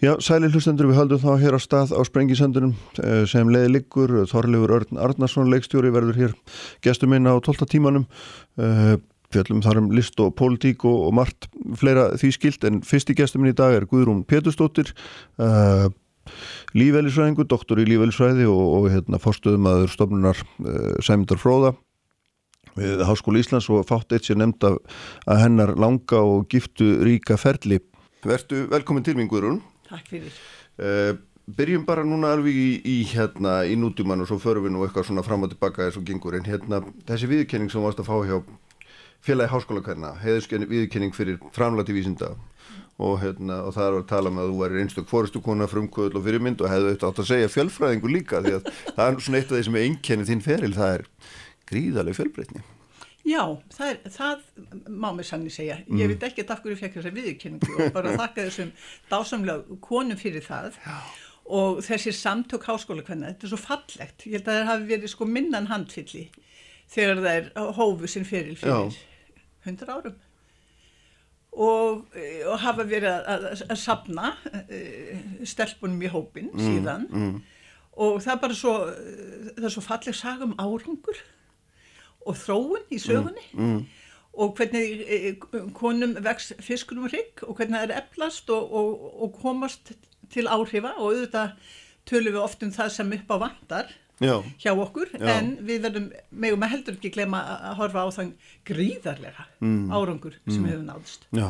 Já, sæli hlustendur, við höldum þá hér á stað á Sprengisöndunum eh, sem leiði liggur, Þorleifur Örn Arnarsson leikstjóri verður hér gestur minna á 12. tímanum eh, fjallum þar um list og pólitík og, og margt fleira því skilt en fyrsti gestur minn í dag er Guðrún Péturstóttir uh, lífælisræðingu, doktor í lífælisræði og, og hérna, fórstöðum aður stofnunar Sæmundar Fróða við Háskóli Íslands og fátt eitt sér nefnd af hennar langa og giftu ríka ferli. Vertu velkomin til minn Guðrún. Takk fyrir. Uh, byrjum bara núna alveg í, í, hérna, í nútíman og svo förum við nú eitthvað svona fram og tilbaka eins og gengur en hérna þessi viðkenning sem varst að fá hjá félagi háskólakærna, heiðuskenni viðkenning fyrir framlæti vísinda og, hérna, og það er að tala með um að þú væri einstök fóristukona, frumkvöðl og fyrirmynd og hefðu eftir átt að segja fjölfræðingu líka því að það er svona eitt af því sem er einkenni þín feril, það er gríðarlega fjölbreytni. Já, það, er, það má mér sannig segja. Ég mm. veit ekki af hverju fekk þessa viðkynningu og bara þakka þessum dásamlega konum fyrir það Já. og þessi samtök háskóla hvernig, þetta er svo fallegt. Ég held að það hafi verið sko minnan handfylli þegar það er hófu sinn fyrir fyrir hundra árum og, og hafa verið að, að, að sapna uh, stelpunum í hópin mm, síðan mm. og það er bara svo, það er svo falleg sagum árangur og þróun í sögunni mm, mm. og hvernig e, konum vex fiskunum hrygg og hvernig það er eflast og, og, og komast til áhrifa og auðvitað tölum við oft um það sem upp á vandar Já. hjá okkur Já. en við verðum megum að heldur ekki glema að horfa á þann gríðarlega mm. árangur sem mm. hefur náðist Já,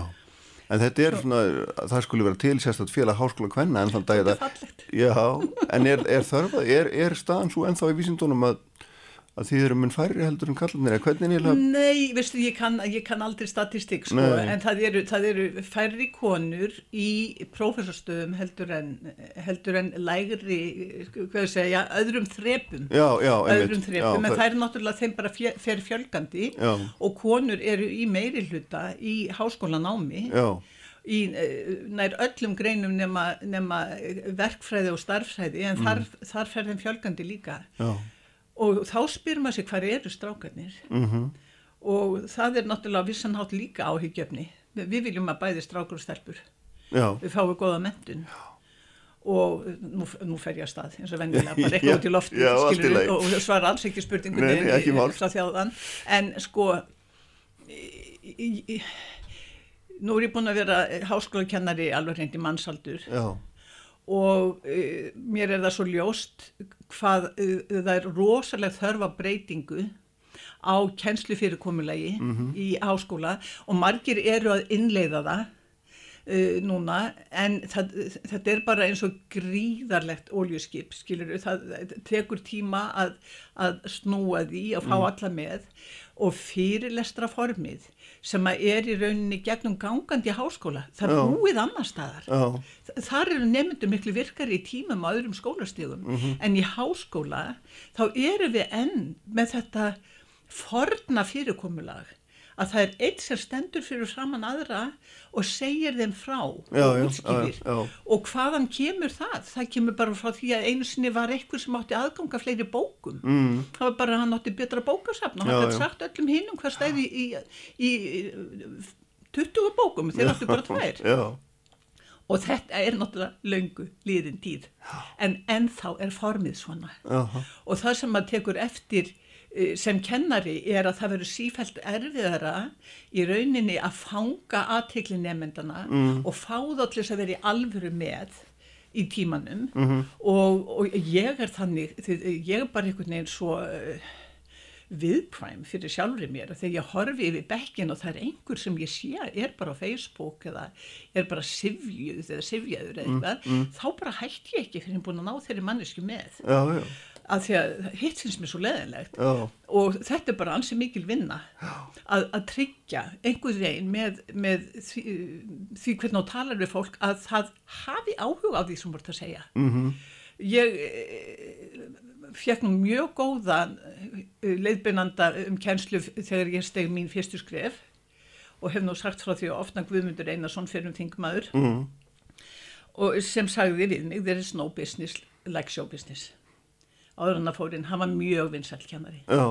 en þetta er Svo. svona það skulle vera til sérstaklega félag háskóla hvenna en þann dag þetta er fallegt Já, en er, er þörfað, er, er staðan svo ennþá í vísindunum að að því eru mun færri heldur en kallanir eða hvernig er það? Nei, veistu, ég kann, ég kann aldrei statistik sko, en það eru, það eru færri konur í prófessorstöðum heldur en heldur en lægri hvað ég segja, öðrum þrepum. Já, já, öðrum þrepum, en það er náttúrulega þeim bara fer fjölgandi já. og konur eru í meiri hluta í háskólanámi. Í nær öllum greinum nema, nema verkfræði og starfræði en mm. þar, þar fer þeim fjölgandi líka. Já og þá spyrir maður sig hvað eru strákarnir? Mm -hmm. og það er náttúrulega vissanhátt líka áhyggjöfni við viljum að bæði strákur og stelpur Já. við fáum goða mentun Já. og nú, nú fer ég að stað eins og vennilega, bara eitthvað út í lofti Já, og, og svara alls ekki spurningunni frá þjáðan en sko í, í, nú er ég búin að vera háskólakennari alveg reyndi mannsaldur og uh, mér er það svo ljóst hvað það er rosalega þörfa breytingu á kennslufyrirkomulegi mm -hmm. í háskóla og margir eru að innleiða það uh, núna en það, þetta er bara eins og gríðarlegt óljuskip skilur það tekur tíma að, að snúa því að fá mm. alla með og fyrirlestra formið sem er í rauninni gegnum gangandi háskóla, það er búið annar staðar. Já. þar eru nefndu miklu virkari í tímum á öðrum skólastígum mm -hmm. en í háskóla þá eru við enn með þetta forna fyrirkomulag að það er eitt sem stendur fyrir framann aðra og segir þeim frá já, og útskýrir. já, já, og hvaðan kemur það? Það kemur bara frá því að einu sinni var eitthvað sem átti aðganga fleiri bókum. Mm. það var bara að hann átti betra bókasafn og hann hætti sagt öllum hinnum hvað stæði í, í, í 20 bókum þeir áttu bara tvær. og þetta er náttúrulega laungu líðin tíð. En ennþá er formið svona. Og það sem maður tekur eftir sem kennari er að það verður sífælt erfiðara í rauninni að fanga aðtekli nefndana mm. og fá þá til þess að vera í alvöru með í tímanum mm -hmm. og, og ég er þannig, ég er bara einhvern veginn svo uh, viðpræm fyrir sjálfur mér þegar ég horfi yfir bekkin og það er einhver sem ég sé er bara á Facebook eða er bara sifjuð eða sifjaður eða mm, eitthvað, mm. þá bara hætti ég ekki fyrir að búin að ná þeirri mannesku með. Já, já að því að hitt finnst mér svo leðilegt Já. og þetta er bara ansi mikil vinna að, að tryggja einhver veginn með, með því, því hvernig þá talar við fólk að það hafi áhuga á því sem voruð að segja mm -hmm. ég eh, fekk nú mjög góða eh, leiðbyrnanda um kjenslu þegar ég steg mín fyrstu skref og hef nú sagt frá því að ofna Guðmundur Einarsson fyrir um þingmaður mm -hmm. og sem sagði við mig there is no business like show business áður hann að fórin, hann var mjög vinsæl kennari Já.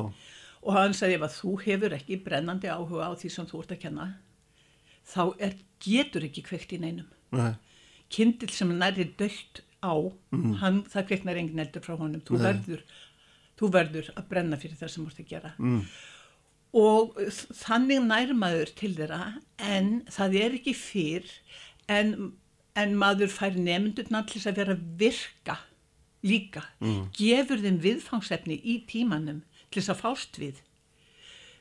og hann sagði ef að þú hefur ekki brennandi áhuga á því sem þú ert að kenna þá er, getur ekki kveikt í neinum Nei. kindil sem næri dögt á mm. hann, það kveiknar engin eldur frá honum þú verður, þú verður að brenna fyrir það sem þú ert að gera mm. og þannig nærmaður til þeirra en það er ekki fyrr en, en maður fær nefndurna til þess að vera virka líka, mm. gefur þeim viðfangsefni í tímanum til þess að fást við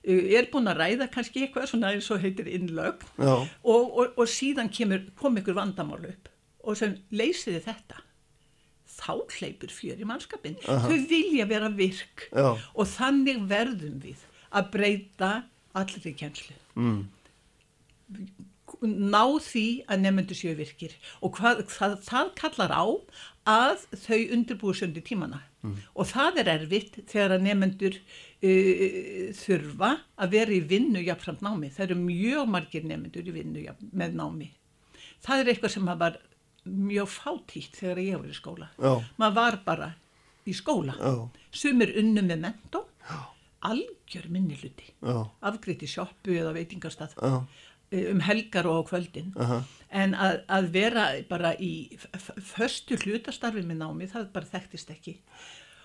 er búin að ræða kannski eitthvað svona eins og heitir innlög og, og, og síðan kemur, kom ykkur vandamál upp og sem leysiði þetta þá hleypur fjör í mannskapin uh -huh. þau vilja vera virk Já. og þannig verðum við að breyta allir í kjenslu mm. Ná því að nefnendur séu virkir og hvað, það, það kallar á að þau undirbúi söndi tímana mm. og það er erfitt þegar að nefnendur uh, þurfa að vera í vinnu jafnframt námi. Það eru mjög margir nefnendur í vinnu með námi. Það er eitthvað sem var mjög fátítt þegar ég var í skóla. Já. Maður var bara í skóla. Sumir unnu með mentó, algjör minniluti, afgriðt í sjoppu eða veitingarstað eh, um helgar og á kvöldin. Uh -huh. En að, að vera bara í förstu hlutastarfi með námi, það bara þekktist ekki.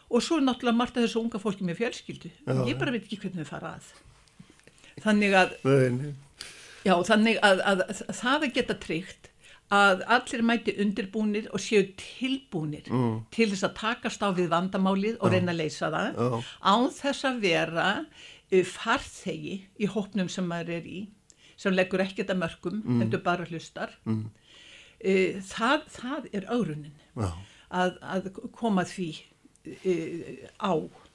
Og svo náttúrulega margt af þessu unga fólki með fjölskyldu. Já, ég bara veit ekki hvernig þau fara að. Þannig að já, þannig að, að, að það er geta tryggt að allir mæti undirbúnir og séu tilbúnir mm. til þess að takast á við vandamálið og reyna að leysa það án þess að vera uh, farþegi í hópnum sem maður er í sem leggur ekkert að mörgum mm. endur bara hlustar mm. uh, það, það er árunin að, að koma því á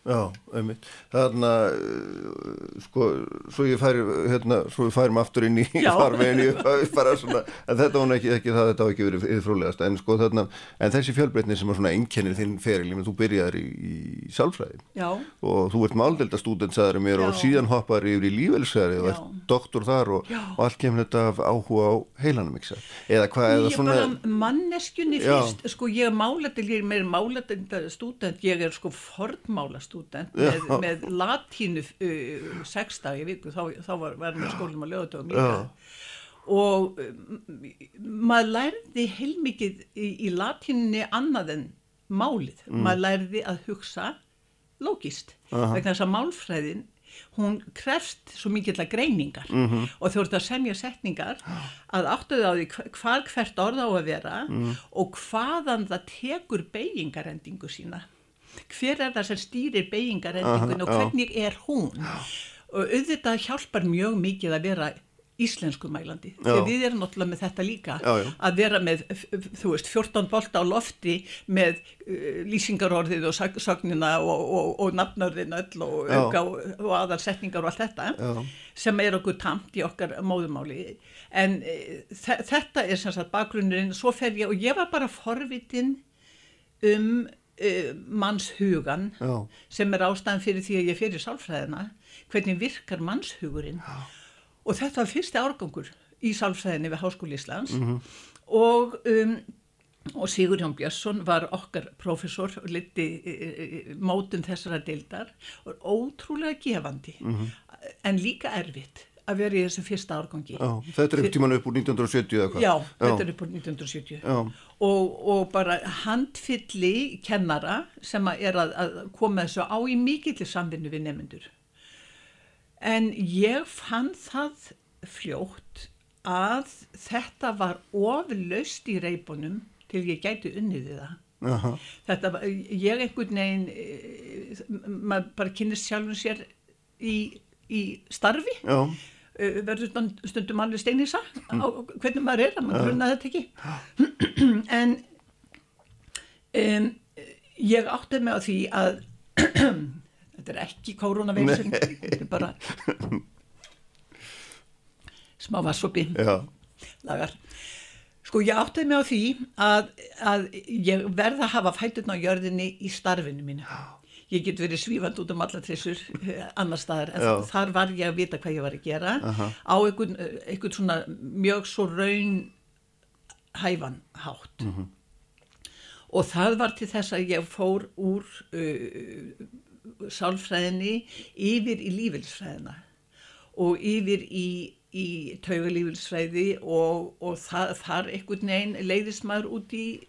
Já, einmitt. Þannig að, uh, sko, svo ég færi, hérna, svo við færim aftur inn í farveginu, bara svona, en þetta var ekki, ekki það, þetta var ekki verið yfirfrólegast, en sko þarna, en þessi fjölbreytni sem var svona einkennir þinn feril, þú byrjaði í, í sálfræði Já. og þú ert máldeldastúdent, sagður mér, Já. og síðan hoppar yfir í lífelsæri og ert doktor þar og, og allt kemur þetta af áhuga á heilanum, ekki það? Eða hvað, eða svona... Ég bara manneskunni fyrst, sko, ég er er máledendastúdent, ég er sko fornmálastúdent stúdent með, með latínu uh, sexdagi viku, þá, þá var, var með skólum að líka Já. og um, maður lærði heilmikið í, í latínunni annað en málið, mm. maður lærði að hugsa logist, vegna þess að málfræðin hún krefst svo mikill að greiningar mm -hmm. og þú ert að semja setningar að áttuðu á því hvar hvert orð á að vera mm. og hvaðan það tekur beigingarendingu sína hver er það sem stýrir beigingarendingun og hvernig er hún? Og auðvitað hjálpar mjög mikið að vera íslensku mælandi, þegar við erum náttúrulega með þetta líka, já, já. að vera með þú veist, 14 bolta á lofti með uh, lýsingarorðið og sagnina og, og, og nafnörðin öll og og, aðarsetningar og allt þetta, já. sem er okkur tamt í okkar móðumáli en uh, þetta er sem sagt bakgrunnurinn, svo fer ég og ég var bara forvitin um uh, mannshugan Já. sem er ástæðan fyrir því að ég fyrir sálfræðina hvernig virkar mannshugurinn? Já. og þetta var fyrsti árgangur í sálfræðinni við Háskóli Íslands. Mm -hmm. og um, og Sigur Jón Björnsson var okkar profesor og liti e, e, mótun þessara deildar. Og ótrúlega gefandi. Mm -hmm. en líka erfitt að vera í þessu fyrsta árgangi. Já, þetta er upp tíman upp úr 1970 eða hvað? Já, Já, þetta er upp úr 1970 Já og, og bara handfylli kennara sem að er að, að koma þessu á í mikill samvinnu við nefnendur. En ég fann það fljótt að þetta var oflaust í reybunum til ég gæti unniði það. -huh. Þetta var, ég einhvern veginn, eh, maður bara kynist sjálfum sér í, í starfi. Já. Eh, verður stundum alveg steinisa á hvernig maður er, að maður grunna þetta ekki. En um, ég átti mig á því að þetta er ekki koronavirsin þetta er bara smá vassopi lagar. Sko ég átti mig á því að, að ég verða að hafa fætun á jörðinni í starfinu mínu ég get verið svífand út um alla trissur eh, annar staðar, en þar var ég að vita hvað ég var að gera uh -huh. á einhvern, eh, einhvern svona mjög svo raun hæfan hátt uh mhm. -huh. og það var til þess að ég fór úr uh, sálfræðinni yfir í lífilsfræðina og yfir í í taugalífilsfræði og, og það, þar einhvern veginn leiðist maður út í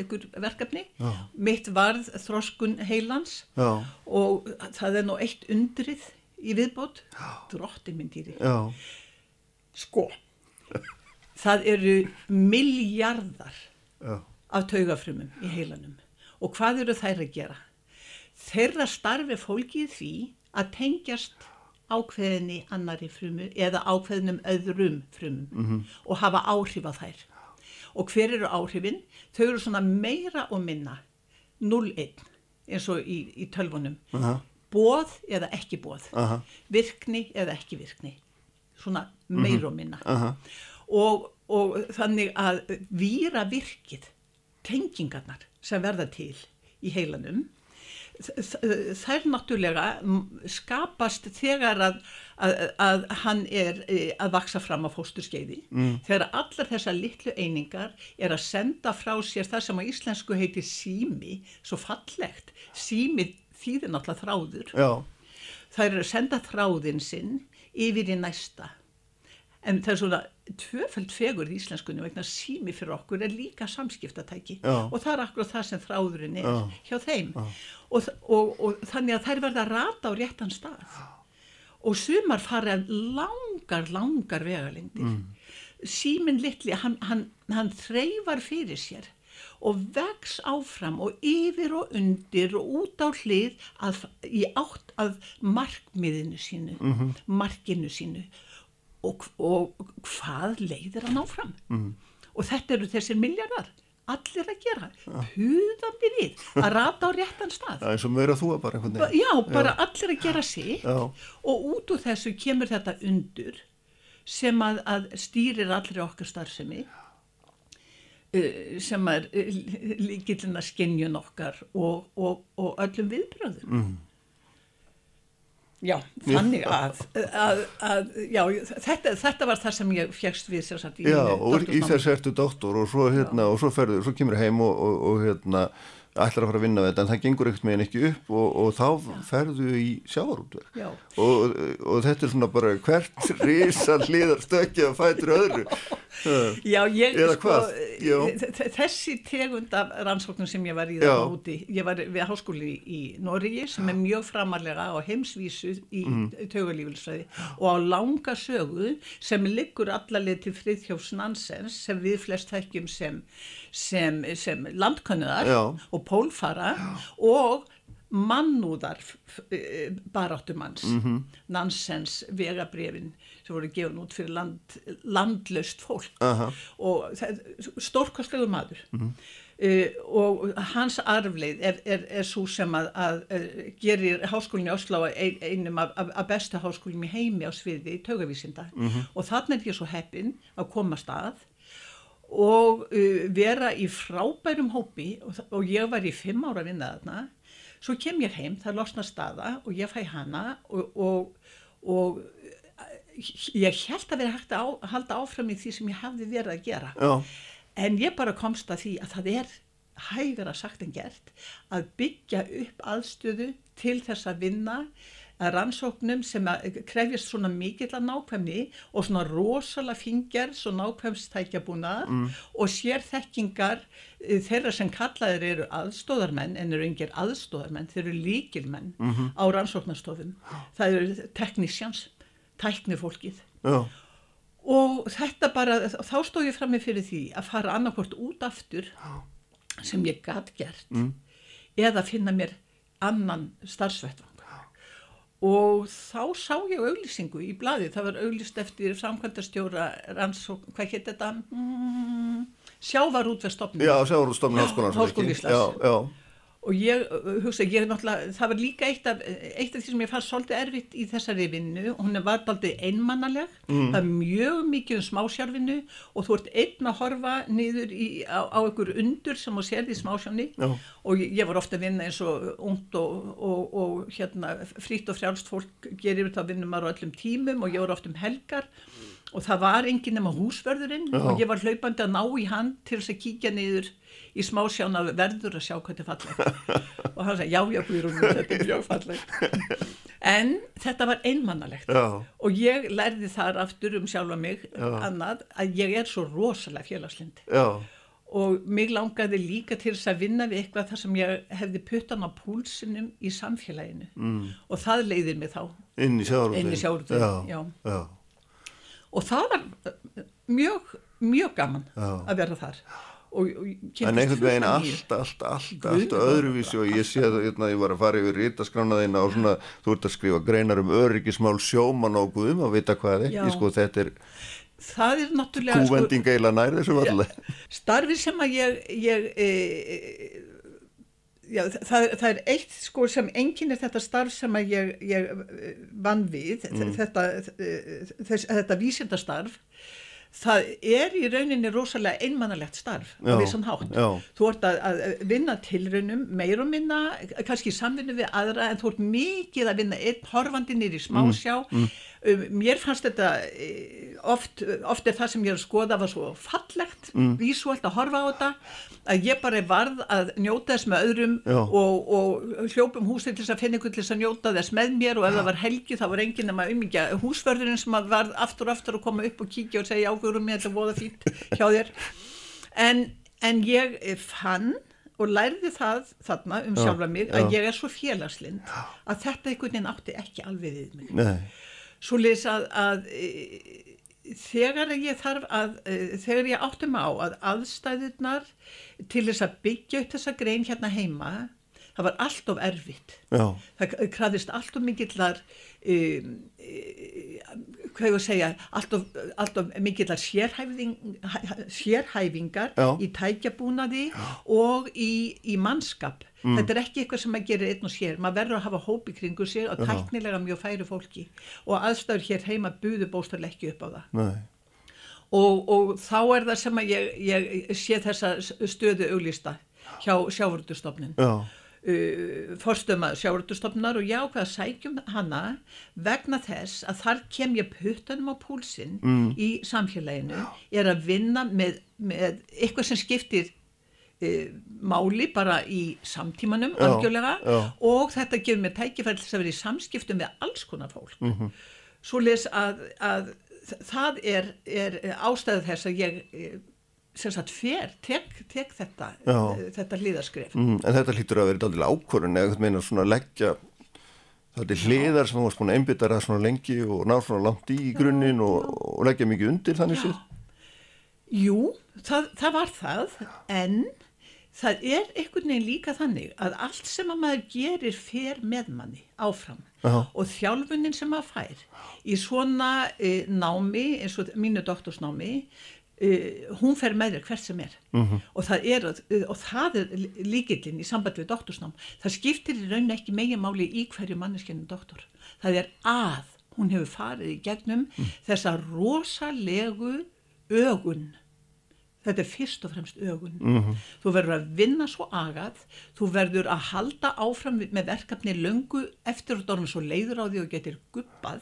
einhver verkefni. Já. mitt varð þroskun heilans Já. og það er nú eitt undrið í viðbót. Drótti minn dýri. Sko það eru miljardar af taugafrumum í heilanum. Og hvað eru þær að gera? Þeirra starfi fólkið því að tengjast ákveðinni annari frumu eða ákveðinum öðrum frumum mm -hmm. og hafa áhrif á þær og hver eru áhrifin? Þau eru svona meira og minna 0-1 eins og í, í tölvunum uh -huh. bóð eða ekki bóð uh -huh. virkni eða ekki virkni svona meira og minna og, og þannig að výra virkið tengingarnar sem verða til í heilanum þær náttúrulega skapast þegar að, að, að hann er e, að vaksa fram á fósturskeiði mm. þegar allar þessar litlu einingar er að senda frá sér það sem á íslensku heiti sími svo fallegt, sími þýðir náttúrulega þráður Já. þær eru að senda þráðin sinn yfir í næsta en það er svona tvöfælt fegur í íslenskunni vegna sími fyrir okkur er líka samskiptatæki Já. og það er akkurat það sem þráðurinn er Já. hjá þeim og, og, og þannig að þær verða að rata á réttan stað og sumar fara langar, langar vegalengdir mm. símin litli, hann, hann, hann þreyfar fyrir sér og vex áfram og yfir og undir og út á hlið að, í átt að markmiðinu sínu, mm -hmm. markinu sínu og, og hvað leiðir hann áfram mm. og þetta eru þessir miljardar allir að gera, huðandi við að rata á réttan stað Já, eins og meira þú að bara ba Já, bara Já. allir að gera sig Já. og út úr þessu kemur þetta undur sem að, að stýrir allir okkar starfsemi uh, sem er uh, líkillina skinnjun okkar og, og, og öllum viðbröðum mm. Já, þannig að, að, að já, þetta, þetta var það sem ég fjækst við sérstaklega í Já, og í þess ertu doktor og svo, hérna, og svo, ferður, svo kemur heim og, og, og hérna, ætlar að fara að vinna þetta en það gengur ekkert meginn ekki upp og, og þá Já. ferðu í sjáarútverk og, og þetta er svona bara hvert risa hliðar stökja fætur öðru. Já, ég, sko, þessi tegund af rannsóknum sem ég var í það úti, ég var við háskóli í Norgi sem er mjög framarlega á heimsvísu í mm. taugalífilsræði og á langa sögu sem liggur allarlega til Fridtjófs Nansens sem við flest þekkjum sem sem, sem landkönnuðar og pólfara og mannúðar eh, baráttumanns mm -hmm. Nansens vegabrefin sem voru gefin út fyrir land, landlöst fólk uh -huh. og stórkostlegu maður mm -hmm. uh, og hans arfleið er, er, er svo sem að, að, að gerir háskólinni Oslo ein, einum af, af bestu háskólinni heimi á sviði í taugavísinda mm -hmm. og þannig er ég svo heppin að koma stað og uh, vera í frábærum hópi og, og ég var í fimm ára að vinna þarna svo kem ég heim, það losna staða og ég fæ hana og, og, og ég held að vera hægt að á, halda áfram í því sem ég hafði verið að gera Já. en ég bara komst að því að það er hægara sagt en gert að byggja upp aðstöðu til þess að vinna rannsóknum sem krefjast svona mikill að nákvæmni og svona rosalega fingjar svo nákvæmstækja búnaðar mm. og sér þekkingar eh, þeirra sem kallaðir eru aðstóðarmenn en eru yngir aðstóðarmenn, þeir eru líkilmenn mm -hmm. á rannsóknarstofum það eru teknísjans tæknifólkið Já. og þetta bara, þá stóð ég fram með fyrir því að fara annarkort út aftur sem ég gæt gert mm. eða finna mér annan starfsvettvang og þá sá ég auglýsingu í bladi, það var auglýst eftir samkvæmdastjóra rannsók, hvað hétt þetta? Mm, sjávarútverðstofnun Já, sjávarútverðstofnun Háskólan Íslands. Já, já og ég uh, hugsa, ég er náttúrulega, það var líka eitt af, eitt af því sem ég fannst svolítið erfitt í þessari vinnu, hún var aldrei einmannaleg, mm. það er mjög mikið um smásjárvinnu og þú ert einn að horfa niður í, á, á einhver undur sem þú sérði í smásjárni og ég, ég var ofta að vinna eins og ungt og, og, og hérna frít og frjálst fólk gerir þetta að vinna maður á öllum tímum og ég var ofta um helgar og það var enginn nema húsverðurinn Já. og ég var hlaupandi að ná í hann til þess að kíkja niður í smá sján að verður að sjá hvað þetta er falleg og hann sagði já já Guðrún þetta er mjög falleg en þetta var einmannalegt. Og ég lærði þar aftur um sjálfa mig Já. annað að ég er svo rosalega félagslind og mig langaði líka til þess að vinna við eitthvað þar sem ég hefði puttan á púlsinum í samfélaginu. Mm. og það leiðir mig þá inn í sjálfurðin og það var mjög mjög gaman að vera þar. Og, og en einhvern veginn allt, allt, allt, allt öðruvísi og ég sé að hérna, ég var að fara yfir rítaskránaðina og svona, þú ert að skrifa greinar um öryggismál sjóman og guðum að vita hvað er, ég sko þetta er það er náttúrulega sko, eiginlega nær þessu varlega starfi sem að ég, ég e, já, það, það er eitt sko sem enginn er þetta starf sem ég, ég vann við mm. þetta, þess, þetta vísindastarf það er í rauninni rosalega einmannalegt starf á vissan hátt já. þú ert að, að vinna tilraunum meir og minna, kannski samvinnu við aðra en þú ert mikið að vinna einn horfandi nýri smásjá mm, mm. Um, mér fannst þetta eh, oft, oft er það sem ég er að skoða var svo fallegt, mm. vísuelt að horfa á þetta að ég bara varð að njóta þess með öðrum og, og hljópum húsið til þess að finna ykkur til þess að njóta þess með mér og ef það var helgi þá var enginn að maður umíkja húsförðurinn sem var aftur og aftur að koma upp og kíkja og segja áfyrum mér þetta voða fít hjá þér. En, en ég fann og lærði það þarna um sjálfa mig að ég er svo félagslind að þetta einhvern veginn átti ekki alveg við mig. Nei svo leys að, að e, þegar ég þarf að e, þegar ég áttum á að aðstæðunar til þess að byggja upp þessa grein hérna heima það var allt of erfitt Já. það kraðist allt of mikillar um, hvað ég að segja allt of, allt of mikillar sérhæfing, sérhæfingar Já. í tækjabúnaði Já. og í, í mannskap. Mm. þetta er ekki eitthvað sem maður gerir einn og sér. Maður verður að hafa hópi kringu sig og tæknilega mjög færi fólki. Og aðstæður hér heima buðu bóstarlega ekki upp á það. Og, og þá er það sem ég, ég sé þessa stöðu auglista hjá sjávöldustofnin Uh, forstömaður sjáurutustofnar og já hvað sækjum hana vegna þess að þar kem ég puttanum á púlsinn mm. í samfélaginu er að vinna með, með eitthvað sem skiptir e, máli bara í samtímanum já, algjörlega já. og þetta gefur mér tækifæll þess að vera í samskiptum með alls konar fólk mm -hmm. svo les að, að það er, er ástæðu þess að ég e, sem sagt fer, tek, tek þetta e, þetta hlýðarskref. Mm, En þetta hlýtur að vera alveg ákvörðun eða meina svona leggja þetta hlýðar sem þú varst búin að einbytta það svona lengi og ná svona langt í grunninn og, og leggja mikið undir þannig sér Jú, það, það var það en það er einhvern veginn líka þannig að allt sem að maður gerir fer með manni áfram Aha. og þjálfunin sem maður fær í svona e, námi eins og mínu doktorsnámi e, hún fer með þér hvert sem er uh mhm. -huh. og það er, og það er líkillin í samband við doktorsnám það skiptir í rauninni ekki megin máli í hverju manneskennum doktor það er að hún hefur farið í gegnum uh mm. -huh. þessa rosalegu ögun þetta er fyrst og fremst ögun mm -hmm. þú verður að vinna svo agað þú verður að halda áfram með verkefni löngu eftir og dórnum svo leiður á því og getur guppað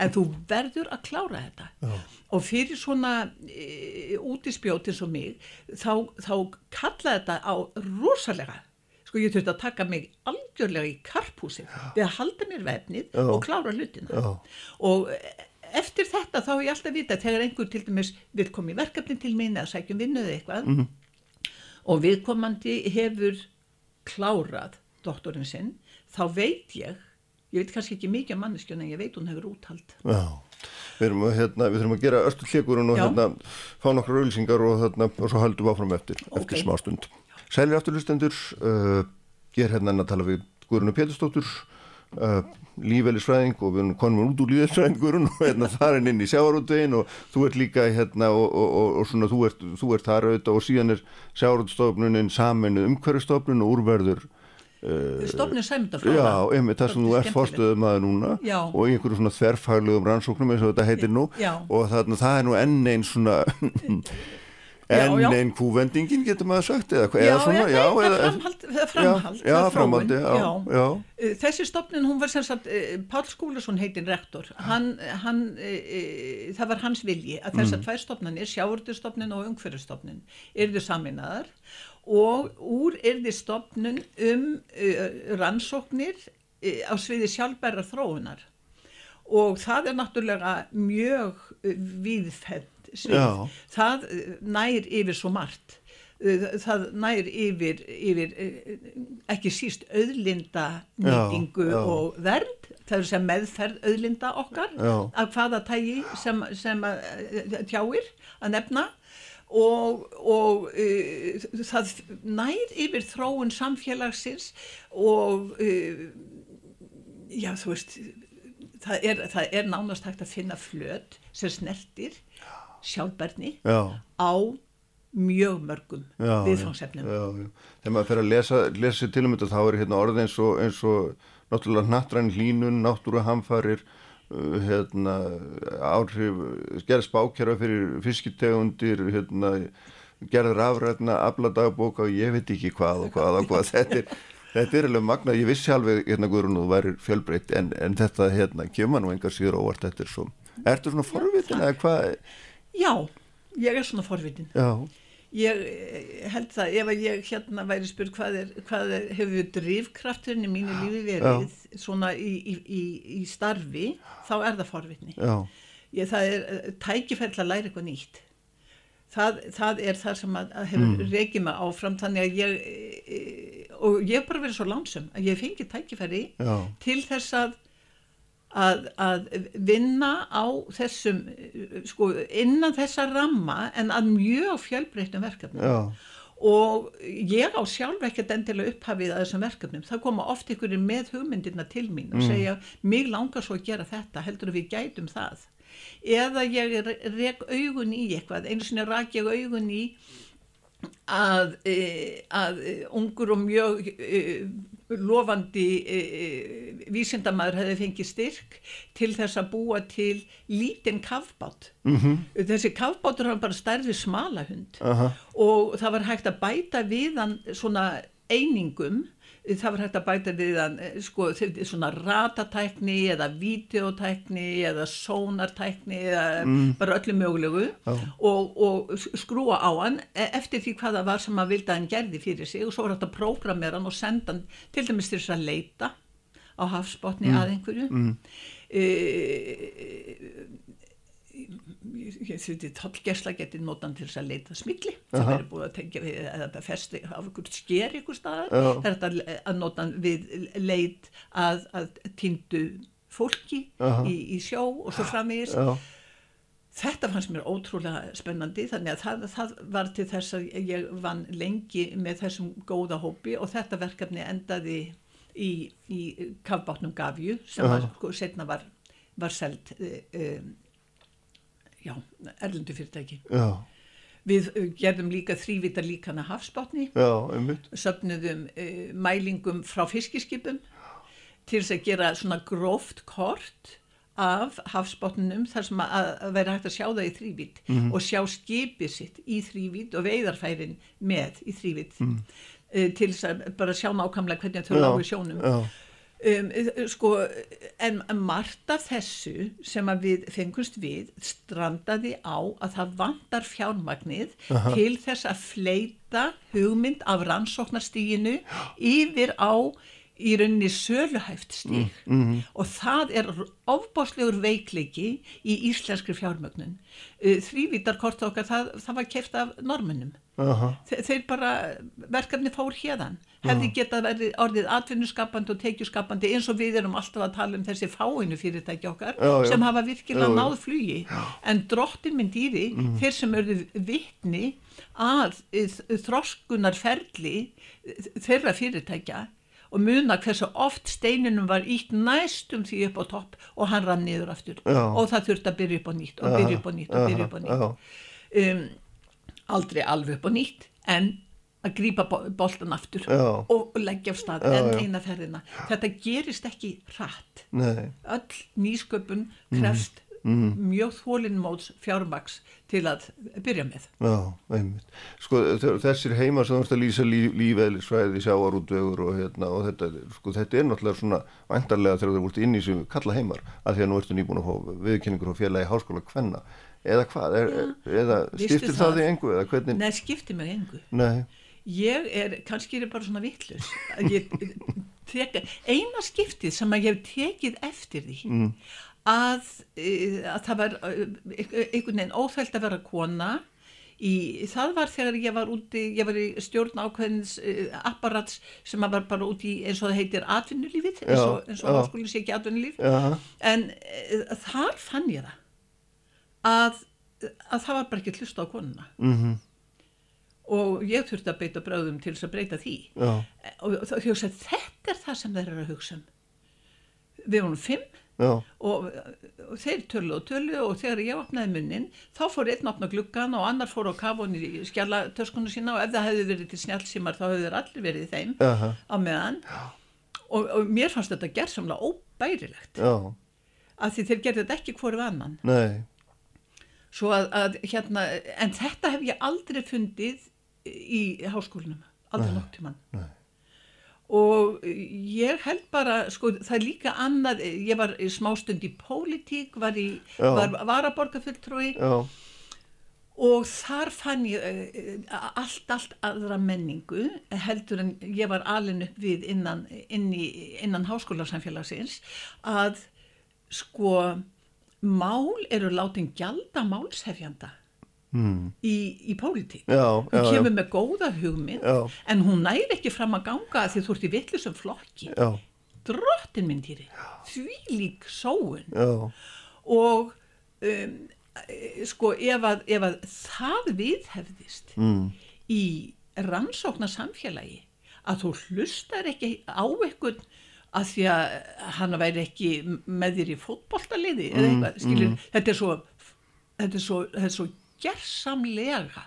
en þú verður að klára þetta Já. og fyrir svona e, útispjót eins og mig þá, þá kalla þetta á rosalega sko ég þurfti að taka mig algjörlega í karpúsi við að halda mér vefnið Já. og klára hlutina Já. og eftir þetta þá er ég alltaf vita þegar einhver til dæmis vil koma í verkefni til mín eða sækjum vinnuð eitthvað mm -hmm. og viðkomandi hefur klárað doktorinn sinn þá veit ég ég veit kannski ekki mikið um manneskjön en ég veit hún hefur úthald Já, við erum að, hérna, við þurfum að gera östu hlikurinn og hérna, fá nokkru auðlýsingar og, hérna, og svo haldum við áfram eftir, okay. eftir smá stund Sælir afturlustendur uh, ég er hérna að tala við Guðrunu Péturstóttur uh, lífælisfræðing og við konum út úr lífælisfræðingurinn og hérna farin inn í sjáarútvegin og þú ert líka hérna og, og, og, og svona þú ert, þú ert þar auðvitað og síðan er sjáarútstofnunin saminu umhverjastofnun og úrverður uh, stofnun sæmyndafræða já, einmitt það sem þú ert fórstuðum að núna já. og einhverju svona þverfæglegum rannsóknum eins og þetta heitir nú já. og þarna það er nú enn einn svona en einn kúvendingin getur maður sagt eða, já, eða svona já, eða, framhald, framhald, já, framhald uh, þessi stopnin hún var sem sagt uh, Pál Skúlason heitinn rektor. Hann, hann, uh, það var hans vilji að þessar mm. tvær stopnarnir sjáurdustofnin og ungferðustofnin erðu saminnaðar og úr erði stopnun um rannsóknir e, á sviði sjálfbæra þróunar. Og það er náttúrulega mjög e, viðfætt svið. Það nær yfir svo margt. Það nær yfir, yfir ekki síst auðlinda nýtingu og vernd, það er sem meðferð auðlinda okkar já. af hvaða tægi sem, sem tjáir að nefna og, og uh, það nær yfir þróun samfélagsins og uh, já þú veist það er, það er nánast hægt að finna flöt sem snertir sjálfberðni á mjög mörgum viðfangsefnum. Þegar maður fer að lesa, lesa til um þetta þá er hérna orð eins og, eins og náttúrulega nattræn hlínun, náttúruhamfarir Uh, hérna, áhrif gerð spákjara fyrir fiskitegundir hérna, gerð rafræðna afladagbóka og ég veit ekki hvað og hvað og hvað. Þetta er, þetta er alveg magna, ég vissi alveg hérna og þú væri fjölbreytt en, en þetta hérna kemur nú engar síður óvart. Þetta er svo, ertu svona forvitin eða hvað? Já, ég er svona forvitin Já ég eh, held það ef að ég hérna væri spurt hvað, er, hvað er, hefur drivkrafturinn í mínu lífi verið Já. svona í, í, í, í starfi þá er það forvitni ég, það er eh, tækifærlega að læra eitthvað nýtt það, það er það sem að, að hefur mm. reykið mig áfram þannig að ég eh, og ég hef bara verið svo lánsum að ég fengi tækifæri Já. til þess að Að, að vinna á þessum sko innan þessa ramma en að mjög fjölbreyttum verkefnum Já. og ég á sjálf ekkert endilega upphafið að þessum verkefnum það koma oft ykkur með hugmyndirna til mín og mm. segja mig langar svo að gera þetta heldur við gætum það eða ég reg augun í eitthvað einu sinni rak ég augun í að, e, að ungur og mjög e, lofandi e, vísindamæður hefði fengið styrk til þess að búa til lítinn kavbát mm -hmm. þessi kavbátur var bara stærði smalahund uh -huh. og það var hægt að bæta við hann svona einingum það var hægt að bæta við að eh, sko, svona ratatækni eða videotækni eða sónartækni eða mm. bara öllu mögulegu oh. og, og skrúa á hann e, eftir því hvaða var sem að hann gerði fyrir sig og svo var hægt að prógramera hann og senda hann til dæmis til þess að leita á hafsbótni mm. að einhverju mm. e, því tollgesla getið notan til þess að leita smilli það verður búið að tengja við að þetta festi af einhvern sker ykkur staðar. Þetta að nota við leit að, að týndu fólki í, í sjó og svo framvegis. Þetta fannst mér ótrúlega spennandi þannig að það, það var til þess að ég vann lengi með þessum góða hópi og þetta verkefni endaði í, í kavbátnum Gafju sem var, sko, setna var, var seld um já, erlendu fyrirtæki já. við uh, gerðum líka þrývita líkana hafsbátni söpnuðum uh, mælingum frá fiskiskipum til þess að gera svona gróft kort af hafsbótnunum þar sem að, að vera hægt að sjá það í þrývít mm -hmm. og sjá skipið sitt í þrývít og veiðarfærin með í þrývít mm. uh, til þess að bara sjá nákvæmlega hvernig þau lágur sjónum já. Um, sko, en margt af þessu sem við fengumst við strandaði á að það vantar fjármagnið Aha. til þess að fleita hugmynd af rannsóknarstíginu yfir á í rauninni söluhæft stíg mm, mm -hmm. og það er ofbáslegur veikleiki í íslenskri fjármögnun uh, þrývítarkort okkar það, það var keft af normunum uh -huh. Þe þeir bara verkefni fór hérðan hefði uh -huh. getað verið orðið atvinnuskapandi og teikjuskapandi eins og við erum alltaf að tala um þessi fáinu fyrirtæki okkar já, já. sem hafa virkilega já, náð flugi. En drottin minn dýri -hmm. þeir sem eru vittni að þroskunarferli þeirra fyrirtækja og muna hversu oft steininum var ítt næstum því upp á topp og hann rann niður aftur. Og það þurfti að byrja upp á nýtt og byrja upp á nýtt og byrja upp á nýtt. Um, aldrei alveg upp á nýtt en að grýpa boltan aftur Já. og leggja af stað enn eina ferðina. Þetta gerist ekki rætt öll nýsköpun krefst mm. mjög þólinnmóts fjármaks til að byrja með. Já. Sko þessir heima sem þú ætti að lýsa líf, lífeðlisfræði sjáarútvögur og, hérna, og þetta, sko, þetta er náttúrulega svona vantarlega þegar þú ert inn í sem kalla heimar að því að nú ertu nýbúin að fá viðkynningur og félagi háskóla hvenna eða hvað, er, ja, eða skiptir það, það? því engu eða hvernig? Nei, skiptir mig engu. Nei. Ég er, kannski er ég bara svona vittlust eina skiptið sem að ég hef tekið eftir því mm. að, eh, að það var eh, einhvern veginn óþælt að vera kona í, það var þegar ég var úti, ég var í stjórn ákveðins uh, apparats sem var bara úti í eins og það heitir atvinnulífið, eins og, eins og háskólinn sé ekki atvinnulíf, já. en uh, þar fann ég það að, að það var bara ekki hlust á konuna mm -hmm. og ég þurfti að beita bröðum til þess að breyta því já. og, og þetta er það sem þeir eru að hugsa um við vorum fimm og, og þeir tölu og tölu og þegar ég opnaði munnin þá fór einn opna gluggan og annar fór á kafun í skjallatöskunum sína og ef það hefði verið til snjálfsímar þá hefði þeir allir verið þeim uh -huh. á meðan og, og mér fannst þetta gerðsamlega óbærilegt Já. að því þeir gerði þetta ekki hverju annan Nei. Að, að hérna en þetta hef ég aldrei fundið í háskólinum aldrei nokt til mann og ég held bara sko það er líka annað ég var smástund í pólitík var í var varaborgarfulltrúi. Og þar fann ég uh, allt, allt aðra menningu heldur en ég var alin upp við innan, inn í, innan háskólarsamfélagsins að sko mál eru látin gjalda málshefjanda Mm. í, í pólitík hún kemur með góða hugmynd já. en hún næri ekki fram að ganga því þú ert í vittlisum flokki já. drottin minn týri því lík sóun og um, sko ef að, ef að það viðhefðist mm. í rannsóknar samfélagi að þú hlustar ekki á ekkun að því að hann væri ekki með þér í fótbolltaliði mm. eða eitthvað, skilur, mm. þetta er svo þetta er svo, þetta er svo gerðsamlega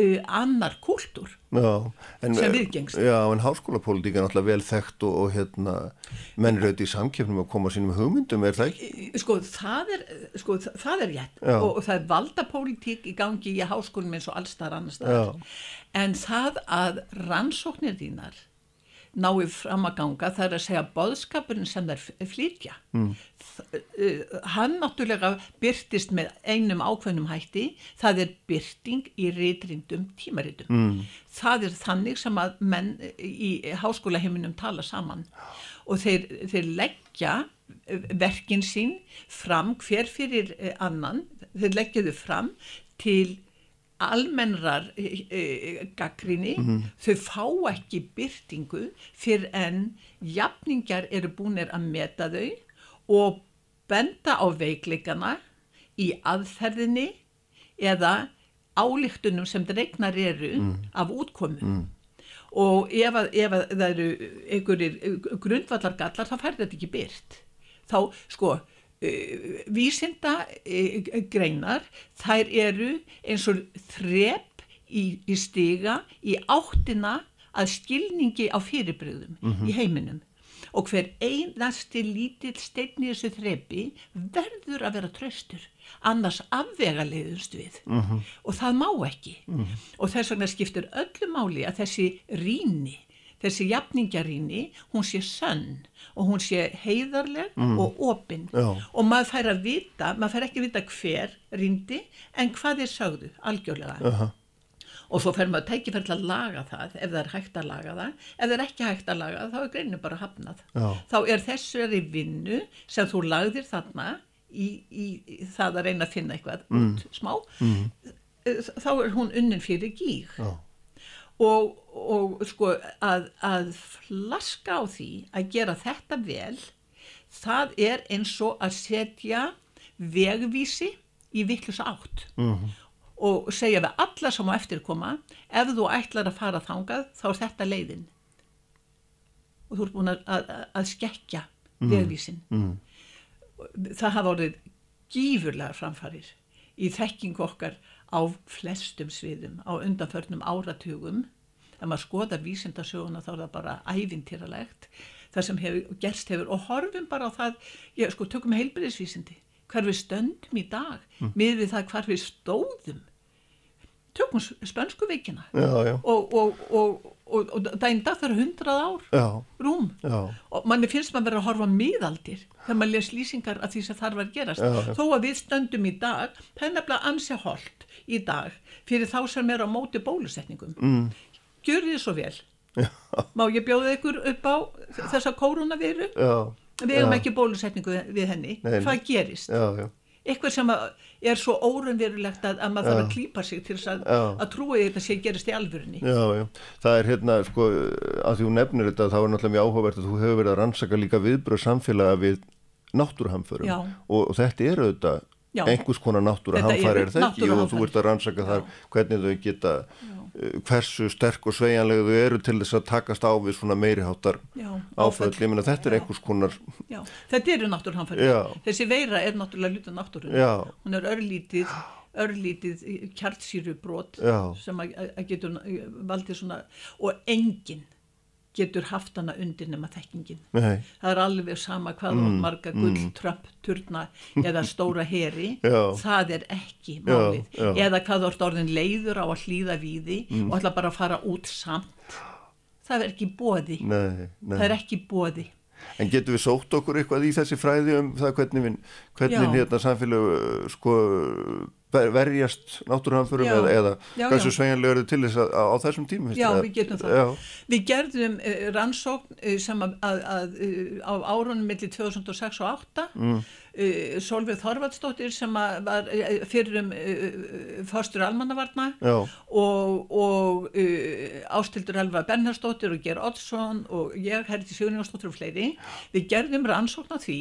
uh, annar kultúr sem viðgengst. Já, en háskólapólitík er náttúrulega vel þekkt og, og hérna, mennir auðvitað í samkjöfnum að koma sínum hugmyndum, er það ekki? Sko, það er, sko, það er rétt og, og það er valdapólitík í gangi í háskólum eins og allstar annar staðar. En það að rannsóknir þínar náðu fram að ganga það er að segja boðskapurinn sem þær flytja mm. hann náttúrulega byrtist með einum ákveðnum hætti það er byrting í reytrindum tímaritum mm. það er þannig sem að menn í háskólaheiminum tala saman og þeir, þeir leggja verkin sín fram hver fyrir annan þeir leggja þau fram til almennrar e, e, gaggrinni mm -hmm. þau fá ekki byrtingu fyrir en jafningar eru búinir að meta þau og benda á veikleikana í aðferðinni eða álíktunum sem dregnar eru mm. af útkomu mm. og ef, að, ef að það eru einhverjir grundvallargallar þá fær þetta ekki byrt þá sko Eh, vísinda eh, greinar þær eru eins og þrepp í, í stiga í áttina að skilningi á fyrirbröðum mm -hmm. í heiminum og hver einasti lítill stein í þessu þreppi verður að vera tröstur annars afvega leiðust við mm -hmm. og það má ekki mm -hmm. og þess vegna skiptir öllu máli að þessi ríni þessi jafningaríni, hún sé sönn og hún sé heiðarleg mm. og opinn og maður fær að vita, maður fær ekki að vita hver ríndi en hvað er sögðu algjörlega uh -huh. og svo fer maður tækifærlega að laga það ef það er hægt að laga það ef það er ekki hægt að laga það þá er greinu bara hafnað Já. þá er þessari vinnu sem þú lagðir þarna í, í, í það að reyna að finna eitthvað mm. út smá mm. þá er hún unnin fyrir gíg Já og, og sko að, að flaska á því að gera þetta vel það er eins og að setja vegvísi í vittlusa átt mm -hmm. og segja við alla sem á eftir koma ef þú ætlar að fara þangað þá er þetta leiðin og þú ert búin að, að, að skekja mm -hmm. vegvísin mm -hmm. það hafa orðið gífurlega framfarir í þekkingu okkar á flestum sviðum á undanförnum áratugum. Ef maður skoðar vísindarsöguna þá er það bara ævintýralegt. Það sem hefur, gerst hefur og horfum bara á það, ég sko tökum heilbyrðisvísindi, hver við stöndum í dag mm. með við það hver við stóðum. Tökum spönsku vikina og, og, og, og daginn dag það eru hundrað ár já. rúm. Já. og manni finnst maður verið að horfa miðaldir þegar maður les lýsingar af því sem þar var að gerast. Já, þó að við stöndum í dag það er nefnilega ansi hold í dag fyrir þá sem er á móti bólusetningum. Mm. gjör þið svo vel? Má ég bjóða ykkur upp á þessa koronaviru við hefum ekki bólusetningu við henni. Nei, hvað gerist? Já, já. eitthvað sem er svo órunverulegt að, að maður þarf að klýpa sig til að, að trúa því að þetta sé gerist í alvörunni. Já, já, það er hérna sko, að því hún nefnir þetta þá er náttúrulega mjög áhugavert að þú hefur verið að rannsaka líka viðbröð samfélaga við náttúrhamförum og, og þetta er auðvitað Já. einhvers konar náttúra hamfæri er það ekki og þú ert að rannsaka þar hvernig þau geta uh, hversu sterk og sveianlega þau eru til þess að takast á við svona meiriháttar áföll, ég meina þetta er einhvers konar Já, þetta eru náttúrhamfæri þessi veira er náttúrulega luta náttúrun hún er örlítið örlítið kjartsýru brot sem að getur valdið svona og enginn getur haft hana undir nema þekkingin Nei. það er alveg sama hvað mm, marga gull, mm. tröpp, turna eða stóra heri það er ekki málið já, já. eða hvað orð orðin leiður á að hlýða víði mm. og ætla bara að fara út samt það er ekki bóði nei, nei. það er ekki bóði En getur við sótt okkur eitthvað í þessi fræði um það hvernig, við, hvernig hérna samfélag sko verjast náttúrhanfurum eða, eða hversu sveigjanlega eru til þess að á þessum tímum Já, við getum það. Já. Við gerðum uh, rannsókn uh, sem að, að, að uh, á árunum millir 2006 og 2008 mm. Solveig Þorvaldsdóttir sem var fyrir um fórstur almannavarna og, og Ástildur Elva Bernhardsdóttir og Ger Oddsson og ég, Herði Sigurðinsdóttir og fleiri við gerðum rannsókn á því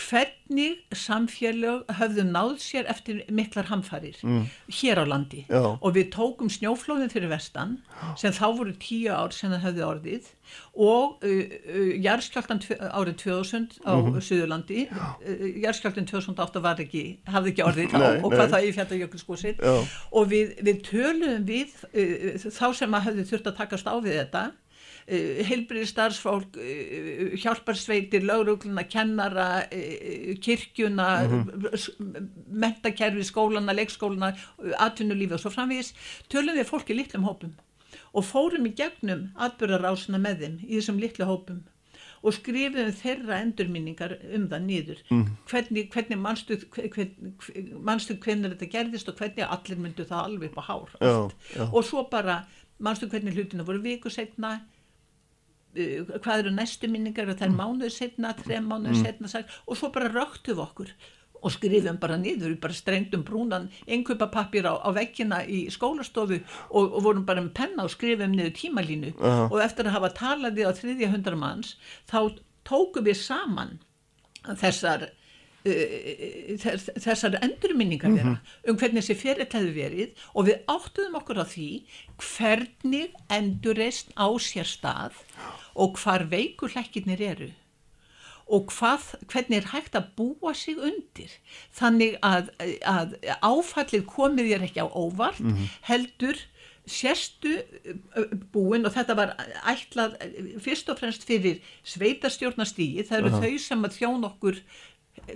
hvernig samfélag höfðu náð sér eftir miklar hamfarir mm. hér á landi Já. og við tókum snjóflóðin fyrir vestan sem þá voru tíu ár sem það höfðu orðið og uh, uh, jærskjáltan árið 2000 á mm -hmm. Suðurlandi uh, jærskjáltan 2008 var ekki hafði ekki orðið þá og hvað nei. það í fjallajökulskúsir og við, við töluðum við uh, þá sem að höfðu þurft að takast á við þetta Eh, heilbriði starfsfólk, eh, hjálparsveitir, laurugluna, kennara, eh, kirkjuna, mm -hmm. mentakerfi, skólana, leikskólana, atvinnulífi og svo framvegis, tölum við fólki litlum hópum og fórum í gegnum atbyrðarásuna með þeim í þessum litlu hópum og skrifum þeirra endurminningar um það nýður mm. hvernig, hvernig mannstu hvern, hvernig þetta gerðist og hvernig allir myndu það alveg upp á hár já, já. og svo bara mannstu hvernig hlutinu voru viku setna Uh, hvað eru næstu minningar og það er mm. mánuður setna, þrem mánuður mm. setna og svo bara röktum við okkur og skrifum bara niður, við bara strengtum brúnan einhverjapapir á, á vekkina í skólastofu og, og vorum bara með penna og skrifum niður tímalínu uh -huh. og eftir að hafa talaði á þriðja hundra manns þá tókum við saman þessar Uh, þessar endurminningar vera mm -hmm. um hvernig þessi fyrirl hefur verið og við áttuðum okkur á því hvernig endurreist á sér stað og hvar veikulekkinir eru og hvað, hvernig er hægt að búa sig undir þannig að, að áfallið komið þér ekki á óvart mm -hmm. heldur sérstu búin og þetta var ætlað fyrst og fremst fyrir sveitarstjórnastígi það eru uh -huh. þau sem að þjón okkur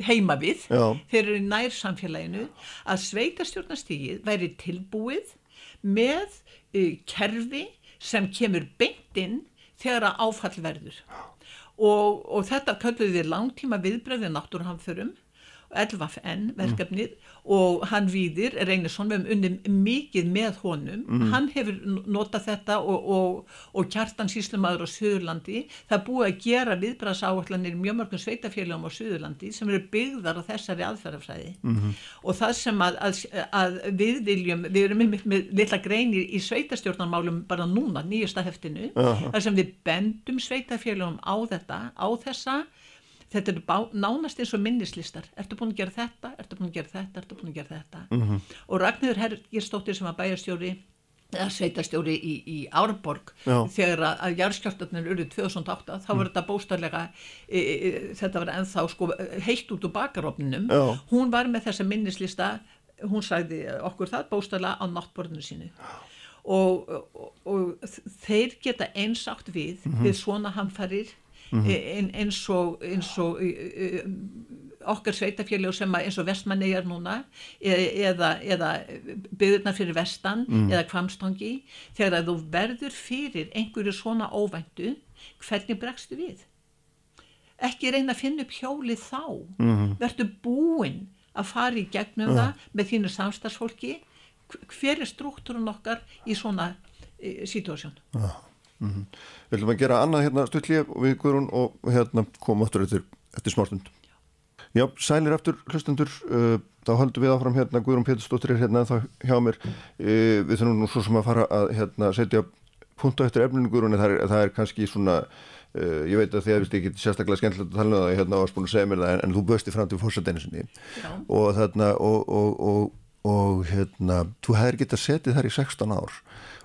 heima við þeir eru nær samfélaginu að sveitarstjórnastígið væri tilbúið með uh, kerfi sem kemur beint inn þegar að áfall verður. Og, og þetta kölluði langtíma viðbröðið náttúrhanförum 11FN verkefnið mm og hann Víðir, Reynisson, við hefum unni mikið með honum, mm. hann hefur notað þetta og, og, og kjartan síslumadur á Suðurlandi, það búið að gera viðbræðsáallanir mjög mörgum sveitafélagum á Suðurlandi sem eru byggðar á þessari aðferðafræði. Mm og það sem að, að, að við viljum, við erum með, með litla greinir í sveitastjórnarmálum bara núna, nýjasta heftinu, uh -huh. þar sem við bendum sveitafélagum á þetta, á þessa þetta er bá, nánast eins og minnislistar ertu búin að gera þetta, ertu búin að gera þetta ertu búin að gera þetta mm -hmm. og Ragnhildur Hergirstóttir sem var bæjarstjóri eða sveitastjóri í, í Árborg Já. þegar að, að járskjáltarnir eru 2008 þá var mm. þetta bóstarlega e, e, þetta var ennþá sko, heitt út úr bakarofninum hún var með þessa minnislista hún sagði okkur það bóstarlega á náttborðinu sínu og, og, og þeir geta einsátt við mm -hmm. við svona hamfarir mm -hmm. eins og, eins og okkar sveitafélag sem eins og vestmannegar núna e, eða, eða byggðurna fyrir vestan mm. eða kvamstongi þegar að þú verður fyrir einhverju svona óvæntu hvernig bregstu við ekki reyna að finna upp hjólið þá mm. verður búinn að fara í gegnum mm. það með þínu samstagsfólki hver er struktúrun okkar í svona e, situasjón mm -hmm. Við ætlum að gera annað hérna stuttlið við Guðrún og hérna koma áttur eftir, eftir smástund. Já, sælir eftir hlustendur, uh, þá höldum við áfram hérna Guðrún Pétursdóttir er hérna en þá hjá mér. Uh, við þurfum nú svo sem að fara að hérna setja punta eftir efninu Guðrún en það er, það er kannski svona Uh, ég veit að þið hefðist ekki sérstaklega skemmtilegt að tala um það hérna varst búin að segja mér það en, en þú bösti fram til fórsadeinu sinni og þarna og, og, og, og hérna þú hefðir getað setið þar í 16 ár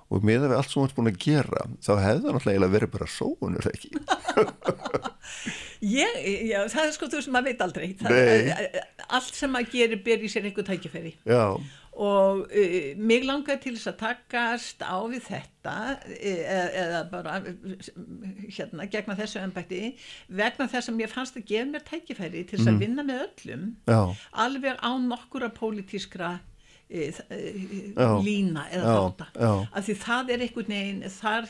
og með að við allt sem þú ert búin að gera þá hefði það náttúrulega verið bara sóunur ekki? Ég, já, það er sko þú sem maður veit aldrei. Það, allt sem maður gerir ber í sér einhver tækifæri. Já. Og uh, mig langar til þess að takast á við þetta eða, eða bara hérna gegna þessu ennbætti vegna þess að mér fannst að gefa mér tækifæri til þess að vinna með öllum Já. alveg á nokkura pólitískra lína eða þáta af því það er einhvern veginn þar,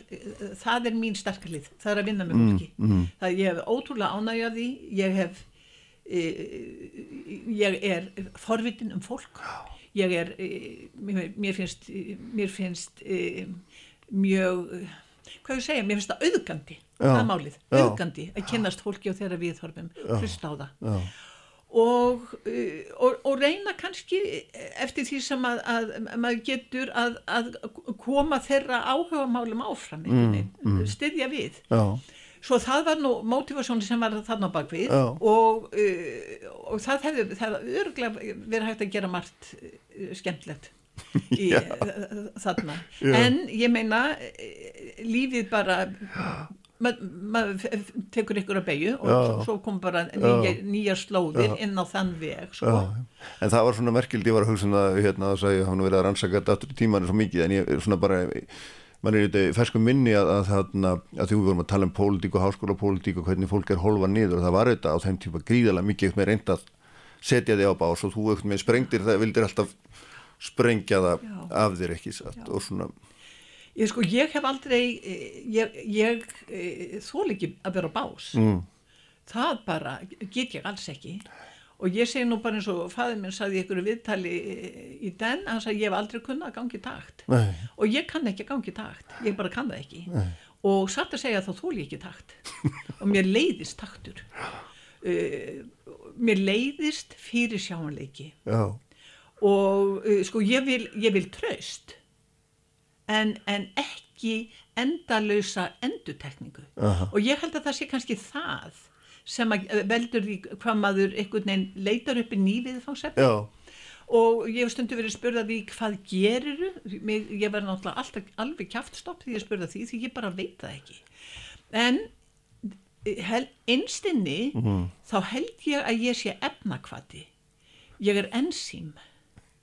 það er mín sterkalið það er að vinna með fólki. mm, mm. það ég hef ótrúlega ánægjaði ég hef uh, ég er forvitin um fólk. Ég er mér finnst mér finnst mjög hvað ég segja, mér finnst það auðgandi það málið, auðgandi að kynast fólki og þeirra viðhorfum, hlusta á það. Já. Og, og, og reyna kannski eftir því sem að, að, að maður getur að, að koma þeirra áhuga málum áfram mm, mm. styðja við já. svo það var nú mótivasjóni sem var þarna bakvið og, og það hefði örgulega verið hægt að gera margt skemmtlegt í þarna Já. en ég meina lífið bara maður mað tekur ykkur að beigju og Já. svo kom bara nýja, nýja slóðir inn á þann veg sko. en það var svona merkild ég var að hugsa um það hérna að segja hann verið að rannsaka þetta tímanu svo mikið en ég er svona bara mann er í fersku minni að, að, að, að við vorum að tala um pólitík og háskólapólitík og hvernig fólk er holfa niður og það var þetta á þeim típa gríðalega mikið með reyndað setja þig á bás og þú með sprengtir það vildir alltaf sprengja það Já. af þér ekki satt og svona Ég sko, ég hef aldrei ég, ég þól ekki að vera bás. Mm. það bara get ég alls ekki. Og ég segi nú bara eins og fæðið minn saði ykkur viðtali í den hann sagði ég hef aldrei kunnað að gangi takt. Nei. og ég kann ekki að gangi takt. Ég bara kann það ekki. Nei. og satt að segja þá þól ég ekki takt. Og mér leiðist taktur. Uh, mér leiðist fyrir sjáanleiki Já. Og uh, sko ég vil, ég vil tröst en, en ekki endalösa endutekningu Aha. og ég held að það sé kannski það sem uh, veldur því hvað maður einhvern veginn leitar upp í nývið fánsefni og ég hef stundu verið spurðað því hvað gerir ég verði náttúrulega alltaf alveg kæftstopp því ég spurða því því ég bara veit það ekki. En einstinni mm -hmm. þá held ég að ég sé efnakvati ég er ensým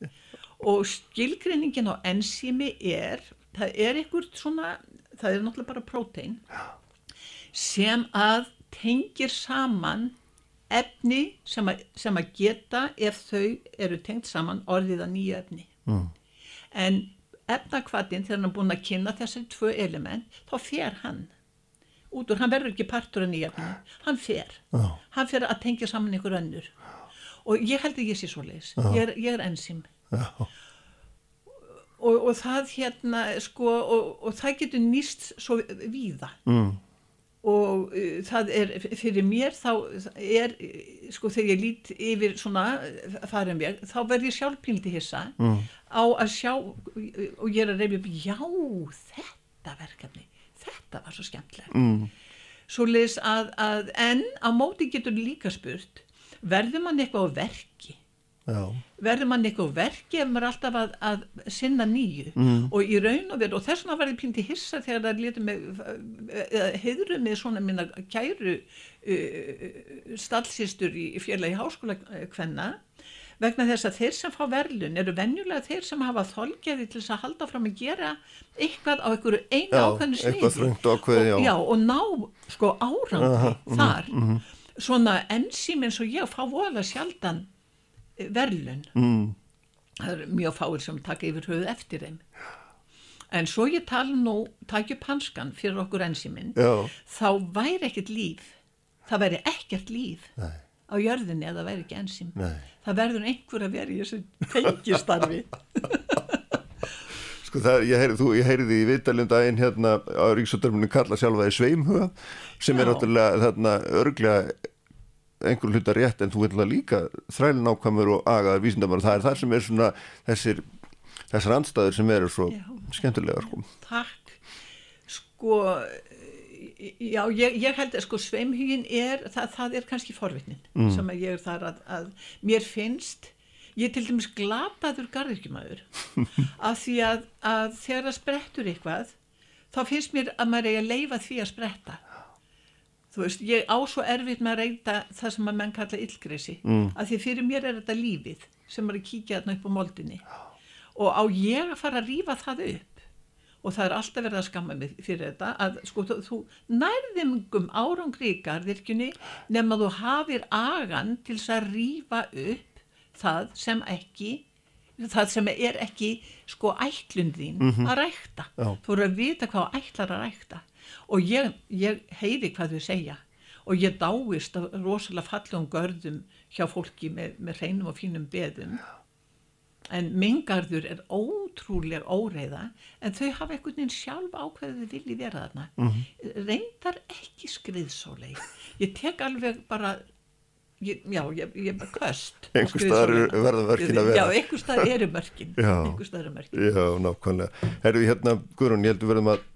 og skilgreiningin á enzými er það er einhvert svona það er náttúrulega bara prótein sem að tengir saman efni sem að, sem að geta ef þau eru tengt saman orðið að nýja efni mm. en efnakvatin þegar hann er búin að kynna þessari tvö element þá fer hann út úr, hann verður ekki partur af nýja efni hann fer, oh. hann fer að tengja saman einhver önnur og ég held að ég sé svo leis oh. ég er, er enzim Já. Og, og það hérna sko og, og það getur nýst svo víða mm. og uh, það er fyrir mér þá er sko þegar ég lít yfir svona farin veg þá verð ég sjálfpildi hissa mm. á að sjá og ég er að reyna upp já þetta verkefni þetta var svo skemmtilegt mm. svo les að, að en á móti getur líka spurt verður mann eitthvað á verki. Verður mann eitthvað verki ef maður alltaf að, að sinna nýju? Mm. og í raun og veru og þess vegna var ég í hissa þegar það letur mig heiðru með svona minna kæru uh, stallsýstur í, í félagi háskóla hvenna vegna þess að þeir sem fá verðlun eru venjulega þeir sem hafa þolgeði til þess að halda fram að gera eitthvað á einhverju einu ákveðinu sniði. og, já, og ná sko árandi uh -huh, þar. uh -huh. svona ensým eins og ég fá voðalega sjaldan verðlun mm. það er mjög fáir sem taka yfir höfuð eftir þeim. En svo ég tala nú takja upp hanskan fyrir okkur ensíminn þá væri ekkert líf. Það væri ekkert líf Nei. á jörðinni að það væri ekki ensím. Nei. það verður einhver að vera í þessu tengistarfi sko það, ég heyrði heyri í viðdaljum daginn hérna á Ríksóttarmunni kalla sjálfa í sveimhuga sem er náttúrulega þarna örglega einhver hluta rétt en þú vil líka þrælin ákvæmur og agaðar vísindamar og það er það sem er svona þessir þessar andstæður sem eru svo Já. skemmtilegar sko. Takk sko Já, ég, ég held að sko sveimhugin er, það, það er kannski forvitnin mm. sem að ég er þar að, að mér finnst, ég til dæmis glataður garðirkjumæður af því að, að þegar það sprettur eitthvað, þá finnst mér að maður er að leifa því að spretta þú veist, ég á svo erfitt með að reyta það sem að menn kalla illgresi, mm. af því fyrir mér er þetta lífið sem er að kíkja þarna upp á moldinni og á ég að fara að rýfa það upp og það er alltaf verið að skamma mig fyrir þetta að sko þú, þú nærðingum árangri í gardirkjunni nema þú hafir agan til þess að rýfa upp það sem ekki það sem er ekki sko ætlundin mm -hmm. að rækta Já. þú eru að vita hvað ætlar að rækta og ég, ég heyri hvað þau segja. Og ég dáist rosalega fallum görðum hjá fólki með, með hreinum og fínum beðum. En mingarður er ótrúlega óreiða en þau hafa einhvern veginn sjálf ákveðið vilji vera þarna. Mm -hmm. reyndar ekki skriðsólei ég tek alveg bara ég, já, ég, ég er köst einhver staðar verða mörkin að vera. Já, einhver staðar eru mörkin. Mörkin. Já, nákvæmlega. Herru, hérna, Guðrún, ég heldur verðum að að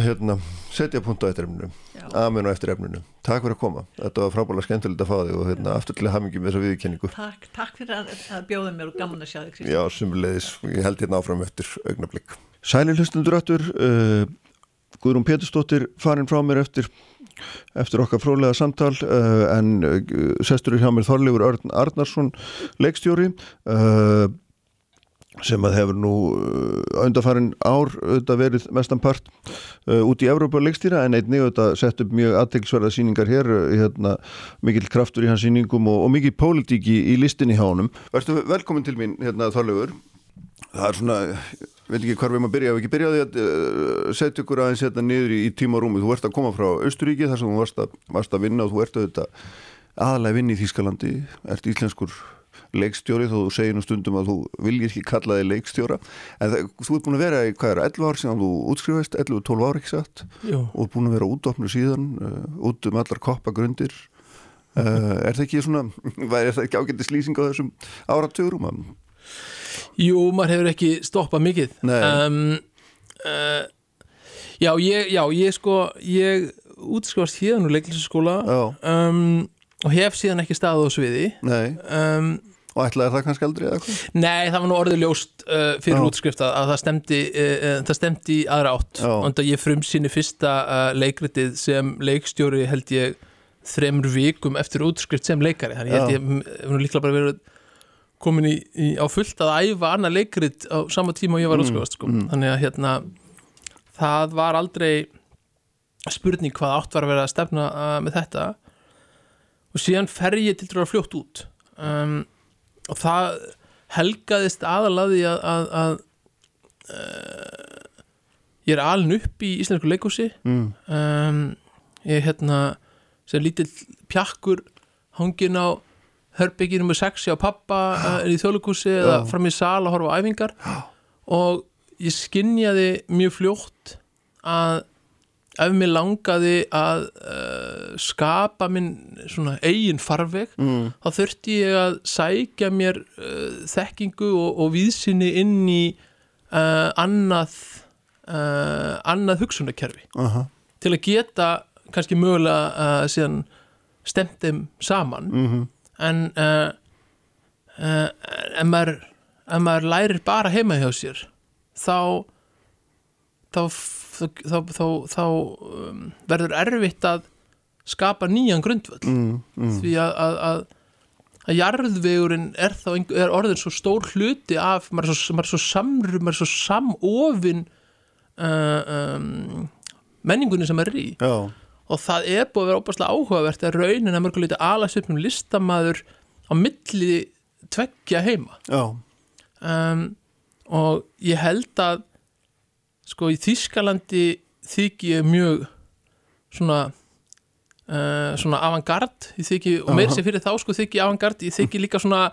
hérna, setja punkt á eftir efninu amen og eftir efninu takk fyrir að koma, þetta var frábæðilega skemmtilegt að fá þig og hérna, aftur til að hafa mikið með þessa viðkenningu takk, takk fyrir að, að bjóða mér og gaman að sjá þig Kristján. Já, sumulegis, ég held hérna áfram eftir augnablík Sæli hlustundur áttur uh, Guðrún Péturstóttir farin frá mér eftir eftir okkar frólega samtal uh, en uh, sestur hjá mér Þorleifur Örn Arnarsson leikstjóri. Uh, sem að hefur nú öndafarin uh, ár auðvitað verið mestanpart uh, út í Evrópa leikstýra en einnig auðvitað sett upp mjög aðteglisverða síningar hér uh, hérna, mikill kraftur í hans síningum og, og mikill pólitík í, í listinni hjá honum. Verstu velkomin til mín hérna Þorleifur það er svona, veit ekki hvar við erum að byrja ef ekki byrjaði að uh, setja ykkur aðeins hérna niður í, í tíma og rúmi þú ert að koma frá Östuríki þar sem þú varst að, varst að vinna og þú ert auðvitað aðalega vinni í Þýskalandi, ert íslenskur leikstjóri þó þú segir nú stundum að þú viljið ekki kalla þig leikstjóra. En það, þú ert búin að vera í hvað er 11 ár síðan þú útskrifast, 11-12 ár ekki satt? Og ert búin að vera útofnu síðan uh, út um allar koppagrundir. Uh, er það ekki svona er það ekki ágætti slýsing á þessum áratugrum? Jú, maður hefur ekki stoppað mikið. Um, uh, Já, ég, já, ég sko ég útskrifast hérna úr leiklisaskóla um, og hef síðan ekki staðið á sviði. Nei. Um, Og ætlaði það kannski aldrei eða eitthvað? Nei, það var nú orðið ljóst uh, fyrir Já. útskrifta að það stemdi, uh, uh, það stemdi aðra átt og ég frum síni fyrsta uh, leikritið sem leikstjóri held ég þremur vikum eftir útskrift sem leikari þannig ég held ég hef líklega bara verið komin í, í, á fullt að æfa annað leikrit á sama tíma og ég var mm. útskrifast sko. mm. þannig að hérna það var aldrei spurning hvað átt var að vera að stefna uh, með þetta og síðan fer ég til að fljótt út um og það helgaðist aðalaði að, að, að uh, ég er aln upp í Íslandsko leikúsi mm. um, ég er hérna sem lítill pjakkur hangin á hörbyggjum með sexi á pappa uh, er í þjóðleikúsi eða fram í sal að horfa á æfingar. Og ég skinnjaði mjög fljótt að ef mér langaði að uh, skapa minn svona eigin farveg mm. þá þurfti ég að sækja mér uh, þekkingu og, og víðsynni inn í uh, annað annað hugsunarkerfi -huh. til að geta kannski mögulega síðan stemt þeim saman mm -hmm. en ef maður, maður lærir bara heima hjá sér þá þá þá, þá, þá um, verður erfitt að skapa nýjan grundvöld mm, mm. því að, að, að að jarðvegurinn er þá er orðin svo stór hluti af maður er svo, maður er svo samrum, maður er svo samofin uh, um, menningunni sem er í Já. og það er búið að vera óbærslega áhugavert að raunin að mörguleiti alas upp um listamæður á milli tveggja heima um, og ég held að sko í Þískalandi þykji ég mjög svona uh, svona avantgard og meir sem fyrir þá sko þykji avantgard ég þykji líka svona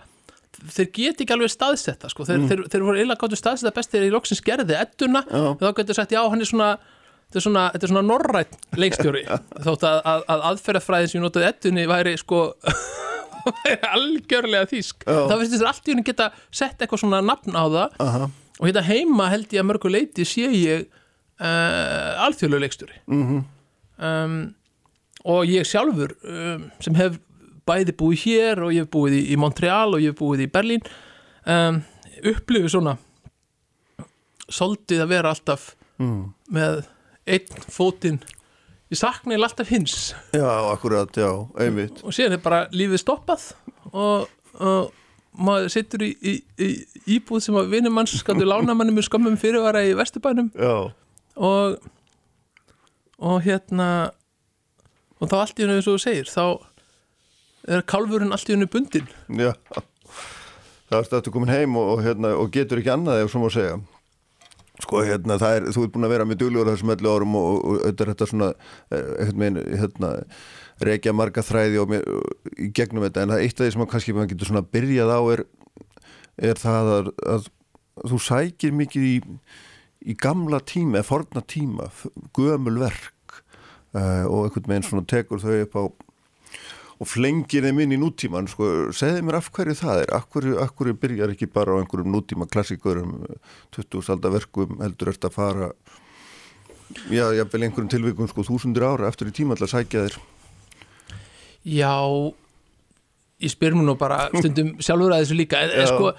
þeir get ekki alveg staðsetta sko. þeir, mm. þeir, þeir voru eiginlega gáttu staðsetta best þegar í loksins gerði ettuna og þá getur sagt já hann er svona þetta er svona, svona norrætt leikstjóri. Þótt að, að, að aðferðafræðin sem ég notaði ettunni væri sko væri algjörlega þýsk. Þá finnst þess að allt í henni geta sett eitthvað svona nafn á það. Uh -huh. Og hérna heima held ég að mörgu leiti sé ég uh, alþjóðlega leikstjóri mm -hmm. um, og ég sjálfur um, sem hef bæði búið hér og ég hef búið í, í Montreal og ég hef búið í Berlín um, upplifið svona soldið að vera alltaf mm. með einn fótinn ég sakna ég alltaf hins Já, akkurat, já, einmitt og síðan er bara lífið stoppað og, og maður sittur í, í, í íbúð sem að vinnumanns skaldu lána manni með skömmum fyrirvara í Vesturbænum. Og og hérna og þá allt í hennu eins og þú segir þá er kalfurinn allt í hennu bundin Já, það er stættu komin heim og, og, hérna, og getur ekki annað ef svo má segja. Sko hérna það er, þú ert búin að vera með duglegur þessum öllu árum og, og þetta þetta svona hérna, hérna reykja marga þræði og, í gegnum þetta en það eitt af því sem að kannski maður getur svona byrjað á er, er það að, að þú sækir mikið í, í gamla tíma eða forna tíma, gömul verk uh, og einhvern veginn svona tekur þau upp á og flengir þeim inn í nútíman sko, segði mér af hverju það er af hverju, af hverju byrjar ekki bara á einhverjum nútíma klassikurum 20. aldaverkum heldur eftir að fara já, ég vil einhverjum tilvíkum sko þúsundur ára eftir í tíma alltaf sækja þér Já ég spyr mér nú bara stundum sjálfur að þessu líka en sko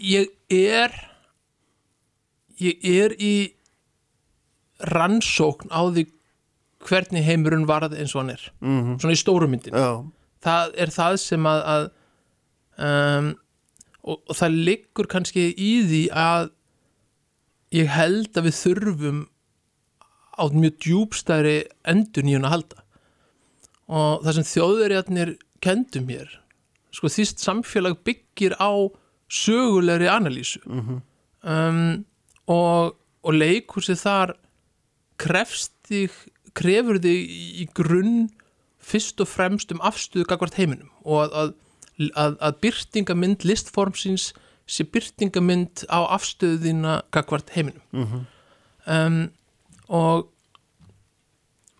ég er ég er í rannsókn á því hvernig heimurinn varð eins og hann er. Mm -hmm. svona í stórumyndin það er það sem að, að um, og, og það liggur kannski í því að ég held að við þurfum á mjög djúbstæri endur nýjun að halda og það sem þjóðverjarnir kendum hér sko þýst samfélag byggir á sögulegri analýsu mm -hmm. um, og, og leikursi þar krefst þig krefur þig í grunn fyrst og fremst um afstöðu gagvart heiminum og að, að, að byrtingamind listformsins sé byrtingamind á afstöðina gagvart heiminum mm -hmm. um, og,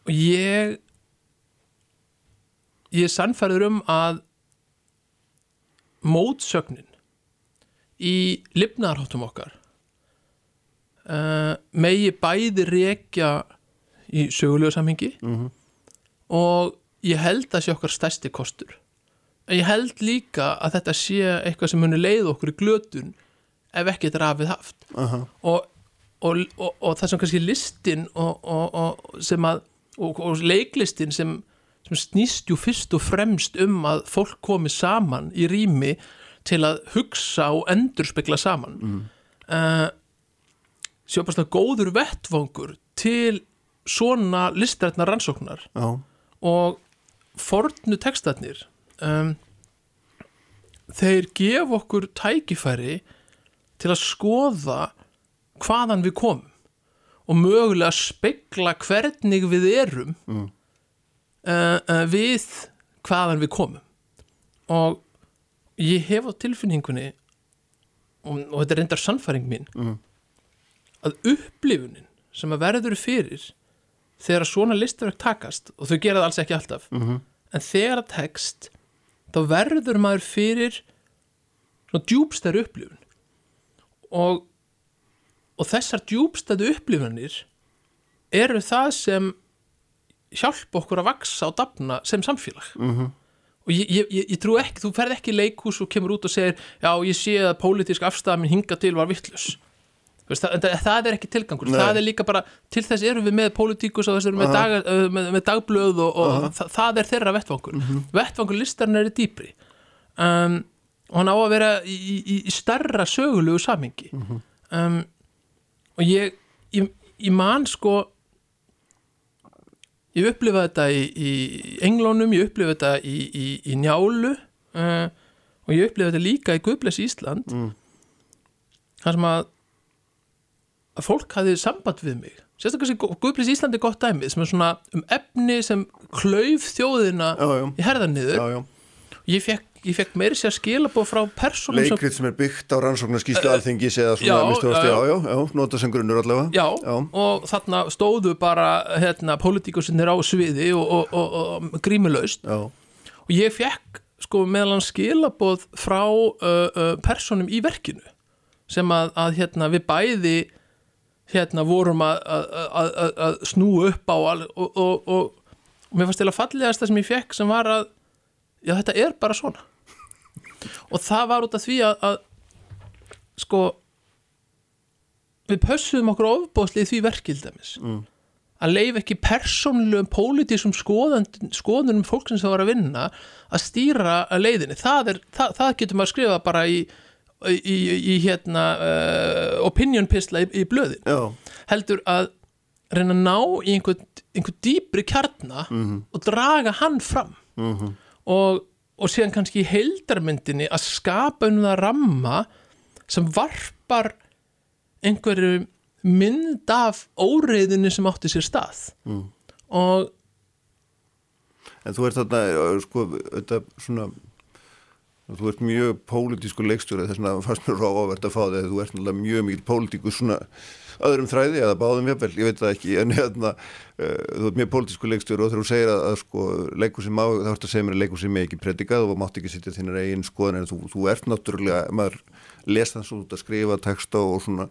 og ég ég er sannfærður um að mótsögnin í lifnaðarháttum okkar uh, megi bæði reykja í sögulegu samhengi mm -hmm. og ég held að sé okkar stærsti kostur en ég held líka að þetta sé eitthvað sem munir leið okkur í glötun ef ekki þetta er afið haft uh -huh. og, og, og, og það sem kannski listin og sem að og leiklistin sem, sem snýst ju fyrst og fremst um að fólk komi saman í rými til að hugsa og endurspegla saman mm. uh, bara svona góður vettvangur til svona listrætna rannsóknar Já. og fornu textatnir um, þeir gef okkur tækifæri til að skoða hvaðan við komum og mögulega spegla hvernig við erum mm. Uh, uh, við hvaðan við komum og ég hef á tilfinningunni og, og þetta er reyndar sannfæring mín mm. að upplifunin sem að verður fyrir þegar svona listaverk takast og þau gera það alls ekki alltaf mm -hmm. en þegar það tekst þá verður maður fyrir svona djúbstæru upplifun og og þessar djúbstæðu upplifunir eru það sem hjálpa okkur að vaksa og dapna sem samfélag mm -hmm. og ég, ég, ég, ég trú ekki, þú ferð ekki leikús og kemur út og segir já ég sé að pólitísk afstæða minn hinga til var vittlus Það, það er ekki tilgangur, Nei. það er líka bara til þess erum við með pólitíkus og þess erum við með, dag, með, með dagblöð og, og það, það er þeirra vettvangur mm -hmm. vettvangur listarinn er dýpri um, og hann á að vera í, í, í starra sögulegu samingi mm -hmm. um, og ég, ég ég man sko ég upplifaði þetta í, í Englónum, ég upplifaði þetta í Njálu uh, og ég upplifaði þetta líka í Guðbles Ísland mm. þar sem að að fólk hafið samband við mig sérstaklega sem Guðbrís Íslandi er gott dæmið sem er svona um efni sem klauf þjóðina já, já. í herðan niður ég fekk, ég fekk meiri sér skilabóð frá persónum Leikrið sem er byggt á rannsóknarskíslu uh, alþingis eða svona já, mistuðast, já, já, já, nota sem grunnur allavega. Já, já, og þarna stóðu bara hérna, politíkusinnir á sviði og, og, og, og grímulaust. Og ég fekk sko meðlan skilabóð frá uh, uh, persónum í verkinu sem að, að hérna, við bæði hérna vorum að, að, að snú upp á og mér fannst til að fallegast það sem ég fekk sem var að já þetta er bara svona og það var út af því að, að sko við pössuðum okkur ofbóðsli í því verkildamis mm. að leif ekki persónlegum pólitísum skoðunum fólk sem það var að vinna að stýra að leiðinni það, er, það, það getur maður að skrifa bara í, í, í, í hérna uh, opinion pistla í blöðin Já. heldur að reyna að ná í einhvern einhver dýbri kjarna mm -hmm. og draga hann fram mm -hmm og, og síðan kannski í heildarmyndinni að skapa um það ramma sem varpar einhverju mynd af óreiðinu sem átti sér stað mm. og En þú ert þarna sko, þetta svona þú ert mjög pólitísku leikstjóri þess að fannst mér ráðavert að fá þig þú ert náttúrulega mjög mikið pólitíku svona öðrum þræði eða báðum jáfnvel, ég veit það ekki en hérna, uh, þú ert mjög pólitísku leikstjóri og þegar þú segir að, að sko, leikur sem má þá ert að segja mér að leikur sem er ekki predikað og mátt ekki sittja þínar eigin skoðan en þú, þú ert náttúrulega, maður lesa þannig svo út að skrifa texta og svona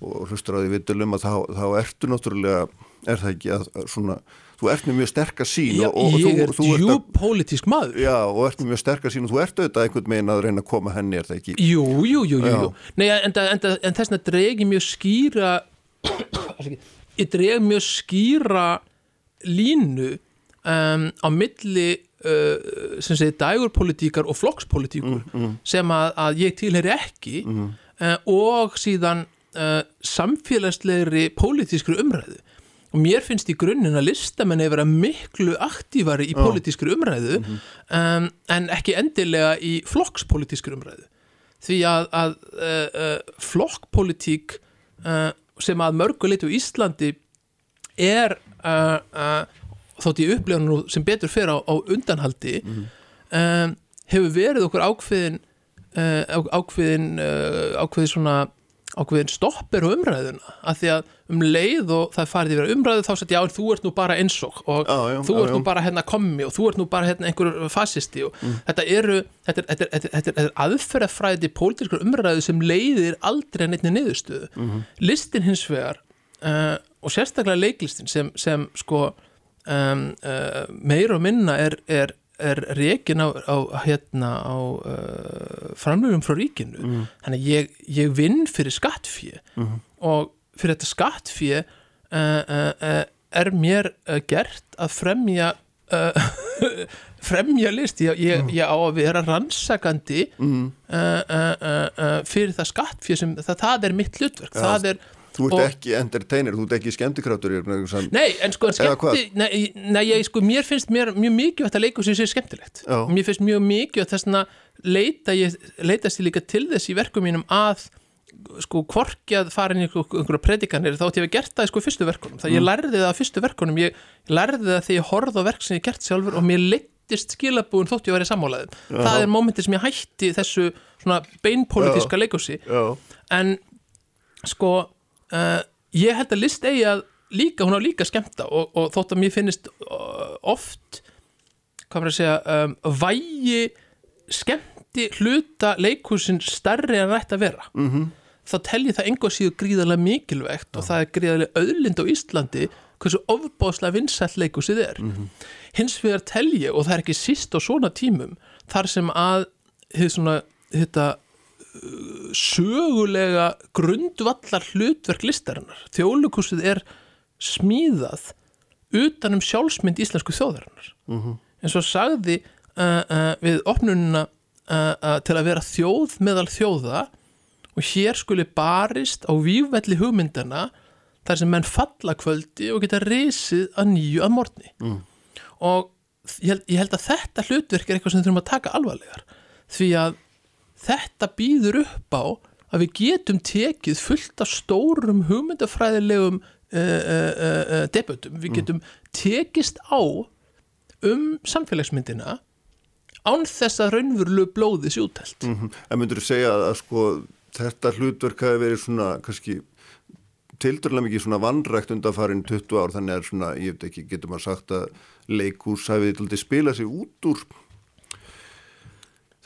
og hlustur á því vitulum að þá, þá ertu náttúrulega, er það ekki að svona þú ert með mjög sterkast sín já, og, og ég er djúpolítisk maður já og ert með mjög sterkast sín og þú ert auðvitað einhvern megin að reyna að koma henni er það ekki jú, jú, jú, jú. Nei, en, en, en, þess að dregi mjög skýra ég dregi mjög skýra línu um, á milli uh, sem segir dægurpolitíkar og flokkspolítíkur mm, mm. sem að, að ég tilheri ekki mm. uh, og síðan uh, samfélagslegri pólitískri umræðu og mér finnst í grunninn að listamenn hefur verið miklu aktívari í politískur umræðu mm -hmm. um, en ekki endilega í flokkspolítískur umræðu því að, að uh, uh, flokkpolitík uh, sem að mörguleitu í Íslandi er uh, uh, þótt í upplifinu sem betur fyrir á, á undanhaldi mm -hmm. um, hefur verið okkur ákveðin uh, ákveðin ákveðin svona ákveðin stoppir á umræðuna að því að um leið og það farið yfir umræðu þá sett já þú ert nú bara einsók og já, já, þú ert já, nú bara hérna kommi og þú ert nú bara hérna einhver fasisti og mm. þetta eru þetta er, þetta er, þetta er aðferðafræði pólitískur umræðu sem leiðir aldrei neittni niðurstöðu mm -hmm. listin hins vegar uh, og sérstaklega leiklistin sem, sem sko um, uh, meir og minna er, er reygin á, á, hérna, á uh, framlöfum frá ríkinu mm. þannig að ég, ég vinn fyrir skattfíi mm. og fyrir þetta skattfíi uh, uh, uh, er mér uh, gert að fremja uh, fremja list ég, ég, mm. ég á að vera rannsakandi mm. fyrir það skattfíi sem það, það er mitt hlutverk ja. það er Þú ert og, ekki entertainer, þú ert ekki skemmtikrátur Nei, en sko skemmti, nei, nei, ég, sko, mér finnst mér, mjög mikið að leika sér sér skemmtilegt. Já. mér finnst mjög mikið að þess að leita ég leitast ég líka til þess í verkum mínum að sko kvorki að fara inn í einhverja predikanir þá ætti ég að gert það í sko fyrstu verkunum. Það mm. ég lærði það á fyrstu verkunum ég lærði það þegar ég horfði á verk sem ég gert sjálfur og mér leittist skilabúin þótt ég að vera í sammálaðum það er mómentið sem ég hætti þessu svona beinpolitíska leikusi en sko uh, ég held að list eigi að líka, hún á líka skemmta og, og þótt að mér finnist uh, oft hvað maður að segja um, vægi skemmti hluta leikusin starri en rætt að vera mm -hmm. þá tel ég það enga síðu gríðarlega mikilvægt Já. og það er gríðarlega auðlind á Íslandi hversu ofbáslega vinsætt leikusið er mm -hmm. hins vegar tel ég og það er ekki síst á svona tímum þar sem að þetta sögulega grundvallar hlutverk listarinnar þjóðlukussið er smíðað utanum sjálfsmynd íslensku þjóðarinnar mm -hmm. eins og sagði uh, uh, við opnununa uh, til að vera þjóð meðal þjóða og hér skuli barist á vývelli hugmyndana þar sem menn falla kvöldi og geta reysið að nýju að morni mm. og ég held, ég held að þetta hlutverk er eitthvað sem þurfum að taka alvarlegar því að þetta býður upp á að við getum tekið fullt af stórum hugmyndafræðilegum uh, uh, uh, debutum, við mm. getum tekist á um samfélagsmyndina án þess að raunveruleg blóði sjútelt mm -hmm. En myndur þú segja að, að sko, þetta hlutverk hafi verið svona kannski tildurlega mikið svona vandrækt undanfarin 20 ár þannig að svona, ég veit ekki, getur maður sagt að leikús hafið til að spila sig út úr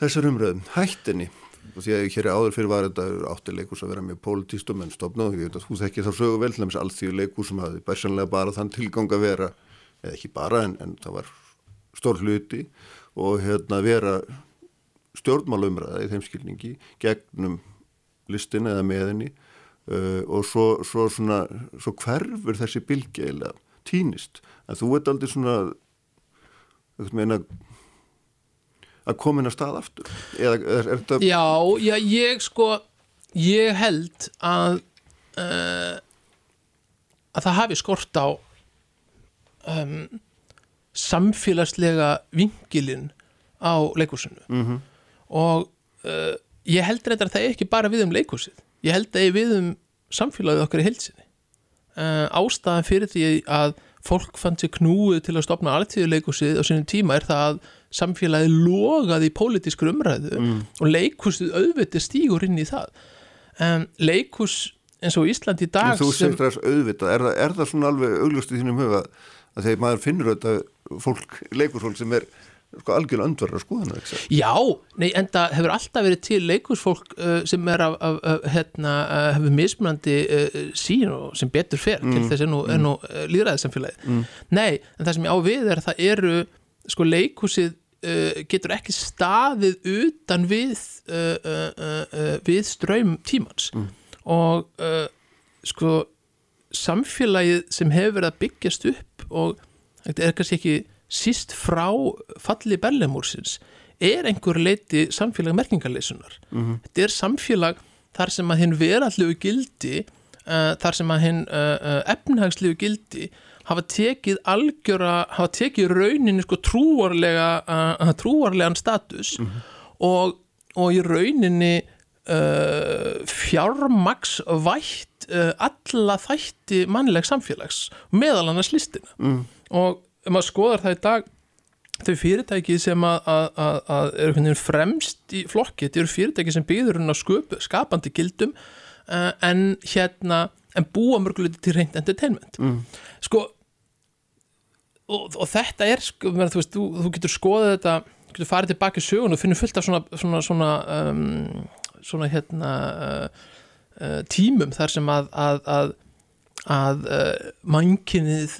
þessar umröðum, hættinni. Og því að hér er áður fyrir var þetta átti leikús að vera með pólitístum en stopna og ég veit að þú þekkir þá sögu vel nefnist allt því leikús sem hafi bærsanlega bara þann tilgang að vera, eða ekki bara en, en það var stór hluti og hérna vera stjórnmálumræða í þeim skilningi gegnum listin eða meðinni. Uh, og svo, svo, svona, svo hverfur þessi bilgi eða týnist en þú veit aldrei svona meina, að koma inn að stað aftur? Eða er, er þetta Já, já, ég sko ég held að uh, að það hafi skort á um, samfélagslega vingilinn á leikursinu mm -hmm. og uh, ég held reyndar að það er ekki bara við um leikursið ég held að ég við um samfélagið okkar í heilsinni uh, ástæðan fyrir því að fólk fann sér knúið til að stopna alltíðuleikursið á sínum tíma er það að samfélagið logaði í pólitískur umræðu mm. og leikursið auðvitað stígur inn í það um, leikurs eins og Ísland í dag Þú sem... segir það auðvitað, er er það svona alveg auglust í þínum huga að þegar maður finnur þetta fólk, leikursfólk sem er sko algjörlega öndverðar að skoða hana Já, nei, en það hefur alltaf verið til leikursfólk uh, sem er af, af, af hérna, uh, hefur mismunandi uh, sín og sem betur fer mm, til þess að nú, mm. nú uh, líðræðisamfélagi mm. Nei, en það sem ég á við er að það eru sko leikursið getur ekki staðið utan við uh, við ströym tímans Mm. og sko samfélagið sem hefur verið að byggjast upp og þetta er kannski ekki síst frá falli Bellemúrsins er einhver leiti samfélag merkingarleisunar. mm -hmm. Þetta er samfélag þar sem að hinn verallegu gildi, uh, þar sem að hinn uh, efnhagslegu gildi hafa tekið algjöra, hafa tekið rauninni sko trúarlega, trúarlegan status mm -hmm. og, og í rauninni fjármaksvætt alla þætti mannleg samfélags meðal annars listina mm. og ef maður skoðar það í dag þau fyrirtæki sem að, að, að, eru fremst í flokki þetta eru fyrirtæki sem byggður hún á sköp, skapandi gildum uh, en hérna en búa mörguleiti til reynd entertainment mm. sko og, og þetta er sko, menn, þú, veist, þú, þú getur skoðað þetta getur farið tilbaki í sögun og finnur fullt af svona svona, svona, um, svona hérna uh, uh, tímum þar sem að að uh, mannkinnið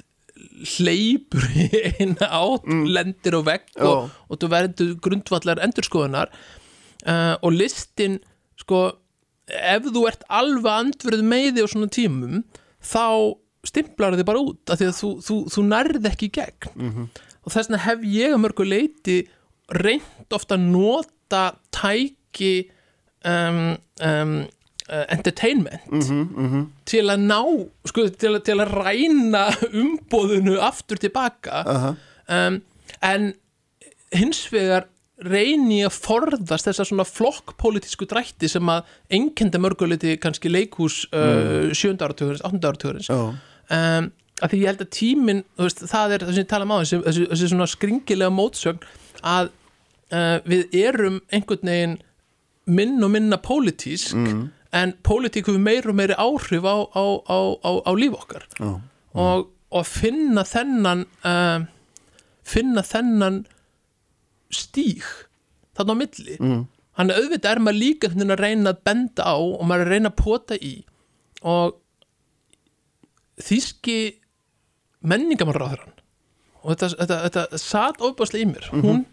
hleypur í eina átt mm. lendir og vegg og, og þú verður grundvallar endurskoðunar uh, og listin sko ef þú ert alveg andverð með því á svona tímum þá stimplar þið bara út af því að þú, þú, þú nærð ekki í gegn mm -hmm. og þess vegna hef ég að mörgu leiti reynd ofta að nota tæki um, um, uh, entertainment mm -hmm, mm -hmm. til að ná sko, til, til að ræna umbóðinu aftur tilbaka uh -huh. um, en hins vegar reyni að forðast þessar svona flokkpolítisku drætti sem að ennkenda mörguleiti kannski leikhús uh, mm. sjönda áratugurins, áttunda áratugurins oh. um, að því ég held að tímin veist, það er það sem ég tala um á þessi, þessi, þessi svona skringilega mótsögn að uh, við erum einhvern veginn minn og minna pólitísk mm. en pólitík hefur meir og meiri áhrif á, á, á, á líf okkar oh. og, og finna þennan uh, finna þennan stíg þarna á milli mm. hann auðvitað er maður líka að reyna að benda á og maður að reyna að pota í og þýski menningamarraðurann og þetta, þetta, þetta satt ofbáslega í mér mm -hmm. hún,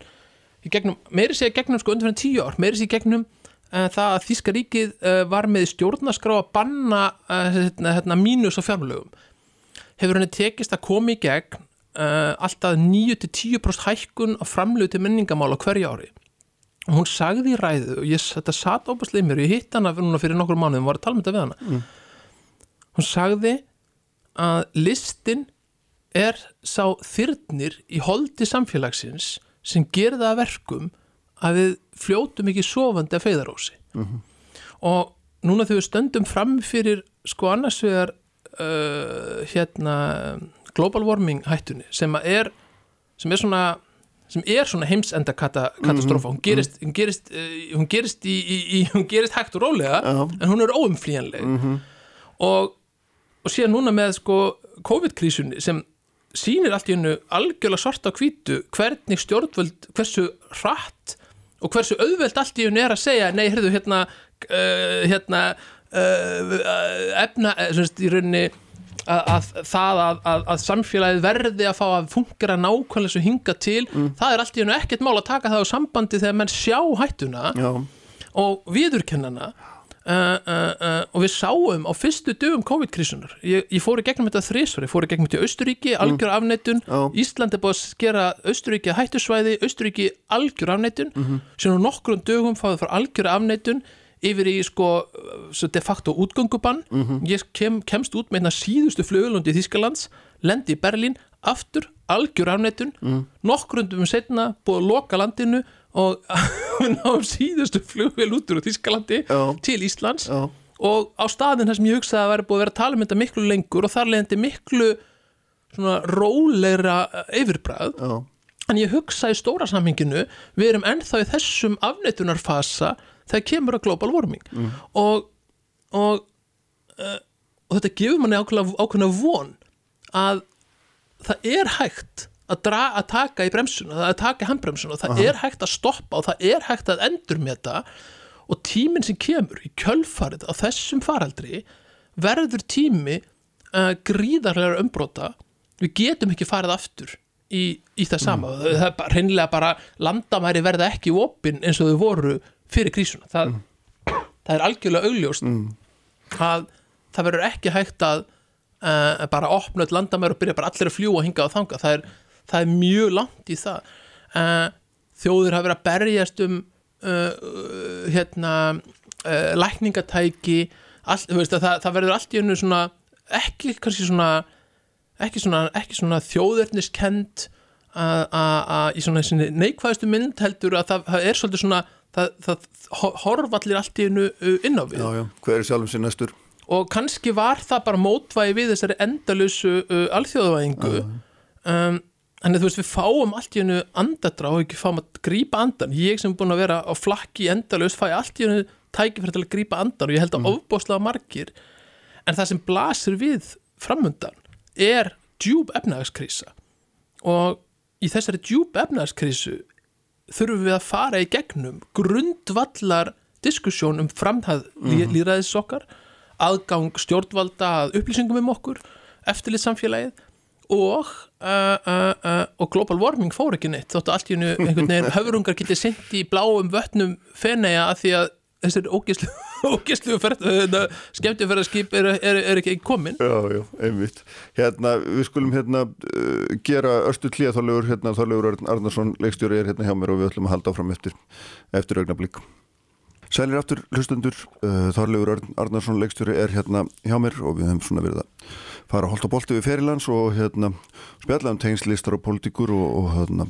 í gegnum, meiri sé gegnum sko undir fyrir tíu ár, meiri sé gegnum uh, það að Þíska ríkið uh, var með stjórnaskrá að banna uh, hérna, hérna, mínus og fjármlögum hefur henni tekist að koma í gegn alltaf 9-10% hækkun á framlögu til menningamála hverja ári og hún sagði í ræðu og ég, þetta satt ofbáslega í mér og ég hitt hana fyrir, nokkur mánuðum og var að tala um þetta við hana mm. hún sagði að listin er sá þyrnir í holdi samfélagsins sem gerða verkum að við fljótum ekki sofandi að feyðarósi mm -hmm. og núna þegar við stöndum fram fyrir sko annars vegar uh, hérna global warming hættunni sem er, sem er svona sem er svona heimsenda kata, katastrófa hún gerist, hún gerist, uh, hún gerist í, í, í, hún gerist hægt og rólega Já. en hún er óumflýjanleg. Og, og síðan núna með sko COVID-krísunni sem sýnir allt í hennu algjörlega svarta á hvítu hvernig stjórnvöld, hversu hratt og hversu auðvelt allt í hennu er að segja nei, heyrðu, hérna uh, hérna uh, efna, uh, semst, í rauninni að, að það að, að, að samfélagið verði að fá að fungera nákvæmlega svo hinga til, það er allt í hennu ekkert mál að taka það á sambandi þegar menn sjá hættuna Já, og viðurkennana uh, uh, uh, og við sáum á fyrstu dögum COVID-krísunar ég, ég fór í gegnum þetta þrísvar, ég fór í gegnum þetta í Austuríki, algjör afneitun Já. Ísland er búið að skera Austuríki hættusvæði, Austuríki algjör afneitun síðan á nokkrum dögum fáið frá algjör afneitun yfir í sko de facto útgöngubann. Ég kem, kemst út með hérna síðustu flugulundi í Þískalands, lendi í Berlín aftur, algjör afneitun. Nokkrundum setna búið að loka landinu og náum síðustu flugvél út úr Þískalandi Já. til Íslands. Já, og á staðin þar sem ég hugsaði að væri búið að vera að tala um þetta miklu lengur og þar leðandi miklu svona rólegra yfirbræð já, en ég hugsa í stóra samhenginu við erum ennþá í þessum afneitunarfasa þegar kemur að global warming. Og, og, uh, og þetta gefur manni ákveðna, von að það er hægt að, dra, að taka í bremsuna, að taka í handbremsuna. Og það er hægt að stoppa og það er hægt að endurmeta. Og tíminn sem kemur í kjölfarið á þessum faraldri verður tími uh, gríðarlega umbrota. Við getum ekki farið aftur í, í það sama. Það er bara, hreinlega bara landamæri verða ekki opinn eins og þau voru fyrir krísuna. Það, það er algjörlega augljóst að það verður ekki hægt að uh, bara opna öll landamæri og byrja bara allir að fljúa hinga og þanga það er, það er mjög langt í það. Uh, þjóður hafa verið að berjast um uh, hérna lækningatæki all, veist, að það, það verður allt í hennu svona ekki kannski svona ekki svona, ekki svona að í svona sinni neikvæðustu mynd heldur að það, það er svolítið svona það, það ho- horfa allir allt í hennu inn á við. Já, já. Hver er sjálfum sér næstur? og kannski var það bara mótvægi við þessari endalösu uh, alþjóðavæðingu. Um, en þú veist við fáum allt í hennu andadrá og ekki fáum að grípa andan ég sem er búin að vera á flakki endalös fæ allt í hennu tækifæri til að grípa andan og ég held að ofbóðslega margir. En það sem blasir við framundan er djúb efnagskrísa og í þessari djúb efnagskrísu þurfum við að fara í gegnum grundvallar diskussjón um framhæð mm líðræðis okkar aðgang stjórnvalda að upplýsingum um okkur eftirlit samfélagið og, uh, uh, uh, og global warming fór ekki neitt þóttu allt í hennu einhvern veginn höfrungar getið sendt í bláum vötnum feneiga að því að þessir ógislu, ógislu skemmtifæraskip er, er, er ekki komin Já, já, einmitt. Hérna, við skulum hérna uh, gera örstu klíða þorlegur, hérna þorlegur Örn Arnarsson, leikstjóri er hérna hjá mér og við ætlum að halda áfram eftir, eftir augnablík. Sælir aftur hlustundur, uh, þorlegur Örn Arnarsson, leikstjóri er hérna hjá mér og við höfum svona verið að fara að holta bolti við ferilands og hérna spjalla um tengslistar og politíkur og, og hérna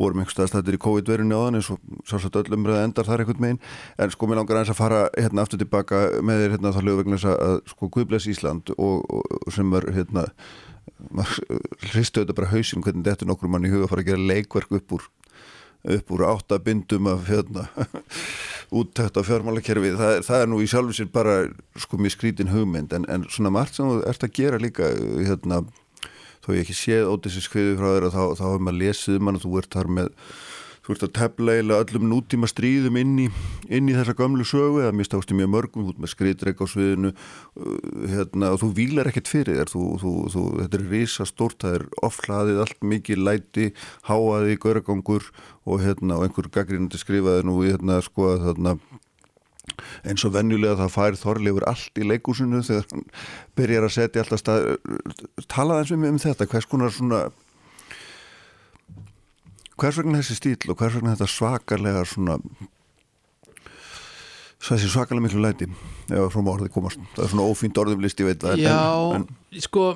vorum einhverstað stættir í COVID-verinu áðan eins og sársagt öllum reða endar þar einhvern megin en sko mér langar aðeins að fara hérna aftur tilbaka með þér hérna þá lögum vegna þess að sko Guðbless Ísland og, og sem var hérna hristu þetta bara hausin hvernig þetta er nokkur mann í huga að fara að gera leikverk upp úr upp úr átta bindum af hérna úttækt á fjármálakerfi það, það er nú í sjálfu sér bara sko mjög skrítin hugmynd en, en svona margt sem þú ert að gera líka hérna þó ég ekki séð ótisins kviðu frá þér og þá, þá hefur maður lesið um hann og þú ert þar með þú ert að tefla eiginlega öllum nútíma stríðum inn í, inn í þessa gamlu sögu eða mista ástu mjög mörgum, ert með skriðdreik á sviðinu uh, hérna, og þú vílar ekkert fyrir þér, þú, þú, þú, þetta er risa stórt, það er oflaðið allt mikið læti, háaði, gauragangur og, hérna, og einhver gaggrínandi skrifaði nú hérna, sko þarna eins og venjulega það fær Þorleifur allt í leikúsinu þegar hann byrjar að setja alltaf stað talaði eins og um þetta, hvers konar svona hvers vegna þessi stíl og hvers vegna þetta svakarlega svona þessi svakalega miklu læti ef frá orðið komast, það er svona ófínt orðumlist ég veit það Já, en, sko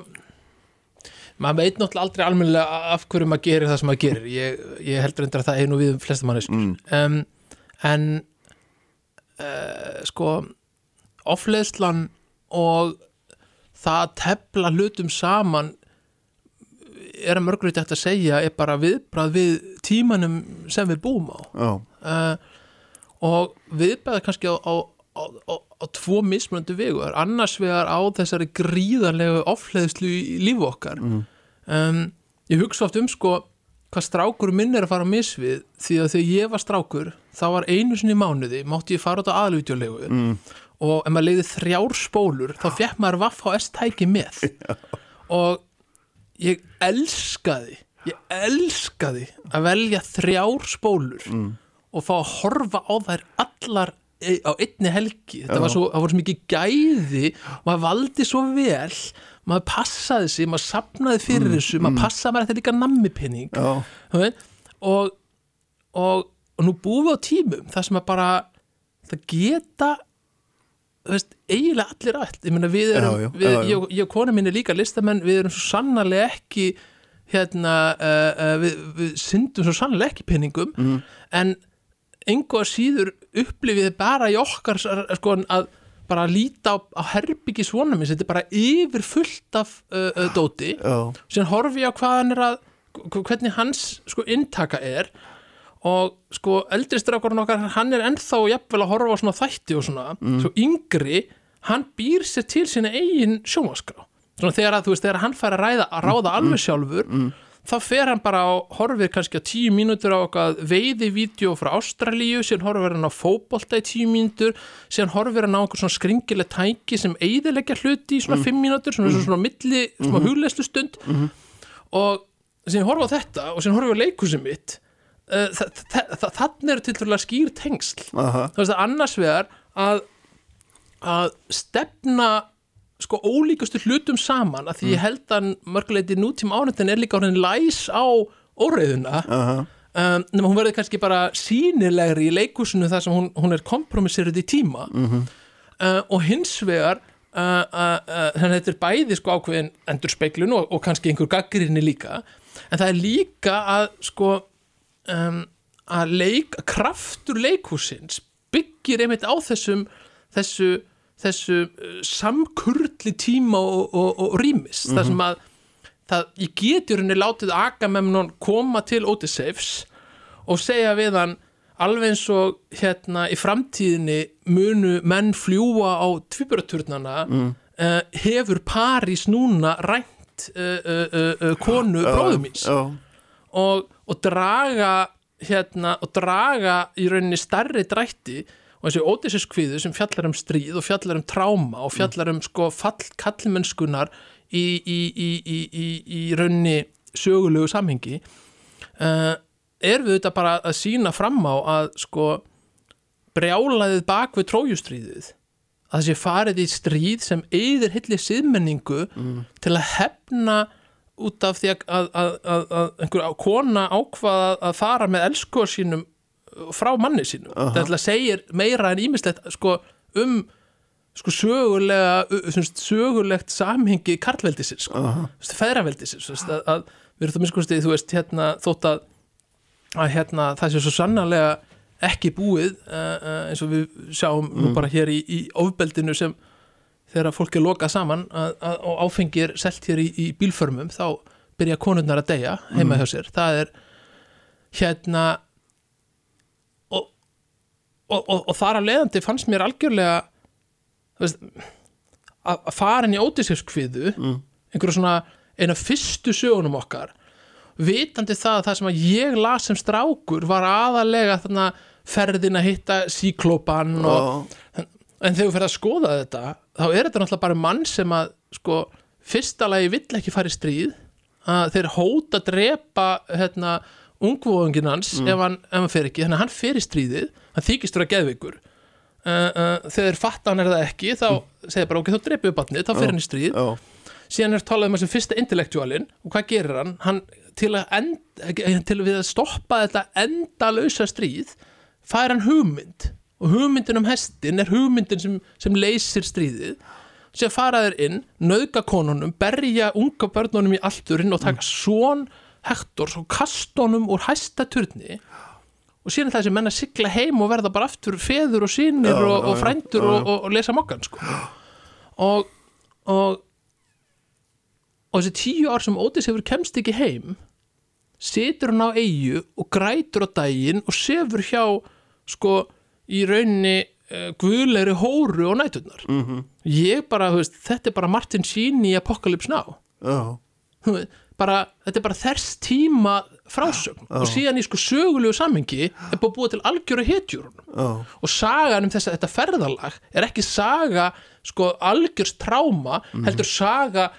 maður veit náttúrulega aldrei almennilega af hverju maður gerir það sem maður gerir. Ég, ég heldur endur að það nú við um flesta manneskur Mm. um, en uh, sko ofleðslan og það að tefla hlutum saman er að mörgulegt eftir að segja er bara viðbrað við tímanum sem við búum á. Uh, og viðbrað kannski á, á, á, á tvo mismunandi vegu. Annars vegar á þessari gríðarlegu ofleðslu í lífu okkar. Mm. um, ég hugsa oft um sko hvað strákur minn er að fara á misvið því að þegar ég var strákur þá var einu sinni mánuði, mátti ég fara út á aðlutjulegu mm. og ef maður leiði þrjár spólur þá fekk maður vaff á S-tæki með. Og ég elskaði ég elskaði að velja þrjár spólur mm. og fá að horfa á þær allar á einni helgi þetta var svo, voru svo mikið gæði maður valdi svo vel maður passaði sig, maður sapnaði fyrir mm, þessu, maður mm. passaði maður eftir líka nammipinning og, og, og nú búum við á tímum þar sem maður bara það geta veist, eiginlega allir allt ég meina við erum, já, já, við, já, ég, ég og kona mín er líka listamenn, við erum svo sannarlega ekki hérna uh, uh, við, við syndum svo sannarlega ekki pinningum mm. en enga síður upplifiði bara í okkar sko að bara að líta á, á herbyggi svona minn, þetta er bara yfir fullt af uh, dóti sem horfi á hvað hann er að hvernig hans sko intaka er og sko eldristrákurinn okkar hann er ennþá jafnvel að horfa á svona þætti og svona, mm. svo yngri hann býr sér til sína eigin sjónvaskrá, svona þegar að þú veist þegar hann fær að ræða að ráða mm. alveg sjálfur mm þá fer hann bara á, horfir kannski á tíu mínútur á okkar veiði-vídeó frá Ástralíu, síðan horfir hann á fókbólta í tíu mínútur, síðan horfir hann á einhver svona skringileg tæki sem eidilegja hluti í svona mm. fimm mínútur, svona, mm. svona milli, svona mm. hugleislu stund -hmm. og síðan horfa á þetta og síðan horfa á leikusum mitt þannig eru til dærulega skýr tengsl, þú veist að annars vegar að að stefna sko ólíkustu hlutum saman að því mm. ég held að mörguleiti nútíma ánöndin er líka orðin læs á -huh. um, nema hún verður kannski bara sínilegri í leikusinu þar sem hún, hún er kompromisserið í tíma uh -huh. uh, og hins vegar uh, uh, þannig að þetta er bæði sko ákveðin endur speiklun og, og kannski einhver gaggirinni líka en það er líka að sko um, að leik, kraftur leikusins byggir einmitt á þessum þessu þessu uh, samkurli tíma og, og, og rýmis mm -hmm. þar sem að það, ég getur henni látið Agamemnon koma til Odysseifs og segja við hann alveg eins og hérna í framtíðinni munu menn fljúa á tviburaturnana mm. uh, hefur París núna rænt uh, uh, konu bróðumins og, og draga hérna og draga í rauninni starri drætti og þessi ódísiskviðu sem fjallar um stríð og fjallar um tráma og fjallar um sko fall kallmennskunar í, í, í, í raunni sögulegu samhengi uh, er við þetta bara að sína fram á að sko brjálaðið bak við trójustríðið að þessi farið í stríð sem eigðir hilli siðmenningu mm. til að hefna út af því að, að, að, að einhver kona ákvaða að fara með elskuar sínum frá manni sínum uh -huh. þetta segir meira en ímislegt sko, um sko, sögulega sögulegt samhengi karlveldisins sko, uh -huh. feðraveldisins að, að við erum það veist hérna, þótt að, að hérna, það sé svo sannarlega ekki búið uh, uh, eins og við sjáum mm. bara hér í, í ofbeldinu sem þegar fólk er lokað saman að, að, og áfengir selt hér í, í bílförmum þá byrja konurnar að deyja heima mm. hjá sér það er hérna og, og, og þar af leiðandi fannst mér algjörlega veist, að, að fara inn í ódísirskviðu mm. einhverju svona eina fyrstu sögunum okkar vitandi það að það sem að ég las sem strákur var aðalega þarna ferðin að hitta síklópan oh. En þegar þú fer að skoða þetta þá er þetta náttúrulega bara mann sem að sko fyrsta lagi vill ekki fara í stríð að þeir hóta að drepa hérna ungvóðungin hans mm. ef, hann, ef hann fer ekki, þannig að hann fer í stríðið hann þykist vera geðveikur uh, uh, þegar fatta hann er það ekki þá mm. segir bara ok, þá dreipið batnið, þá fer hann í stríð oh. síðan er talað um þessum fyrsta intellektualin og hvað gerir hann? hann til að, end, til að stoppa þetta endalösa stríð fær hann hugmynd og hugmyndin um hestin er hugmyndin sem, sem leysir stríðið sem faraður inn, nauðga konunum berja unga börnunum í allturinn og taka mm. svon Hector og kastónum úr hæsta turni og síðan þessi menna sigla heim og verða bara aftur feður og sínir já, og, og frændur já, já. Og, og, og lesa mokkan sko. og og og þessi tíu ár sem Ótis hefur kemst ekki heim situr hann á eigu og grætur á daginn og sefur hjá sko í rauninni uh, guðleiri hóru og nætunar mm -hmm. ég bara, veist, þetta er bara Martin Sheen í Apocalypse Now Já. bara, þetta er bara þess tíma frásögn Já. og síðan í sko sögulegu samhengi er búið búið til algjöru hetjur og sagan um þess að þetta ferðalag er ekki saga sko algjörs tráma mm -hmm. heldur saga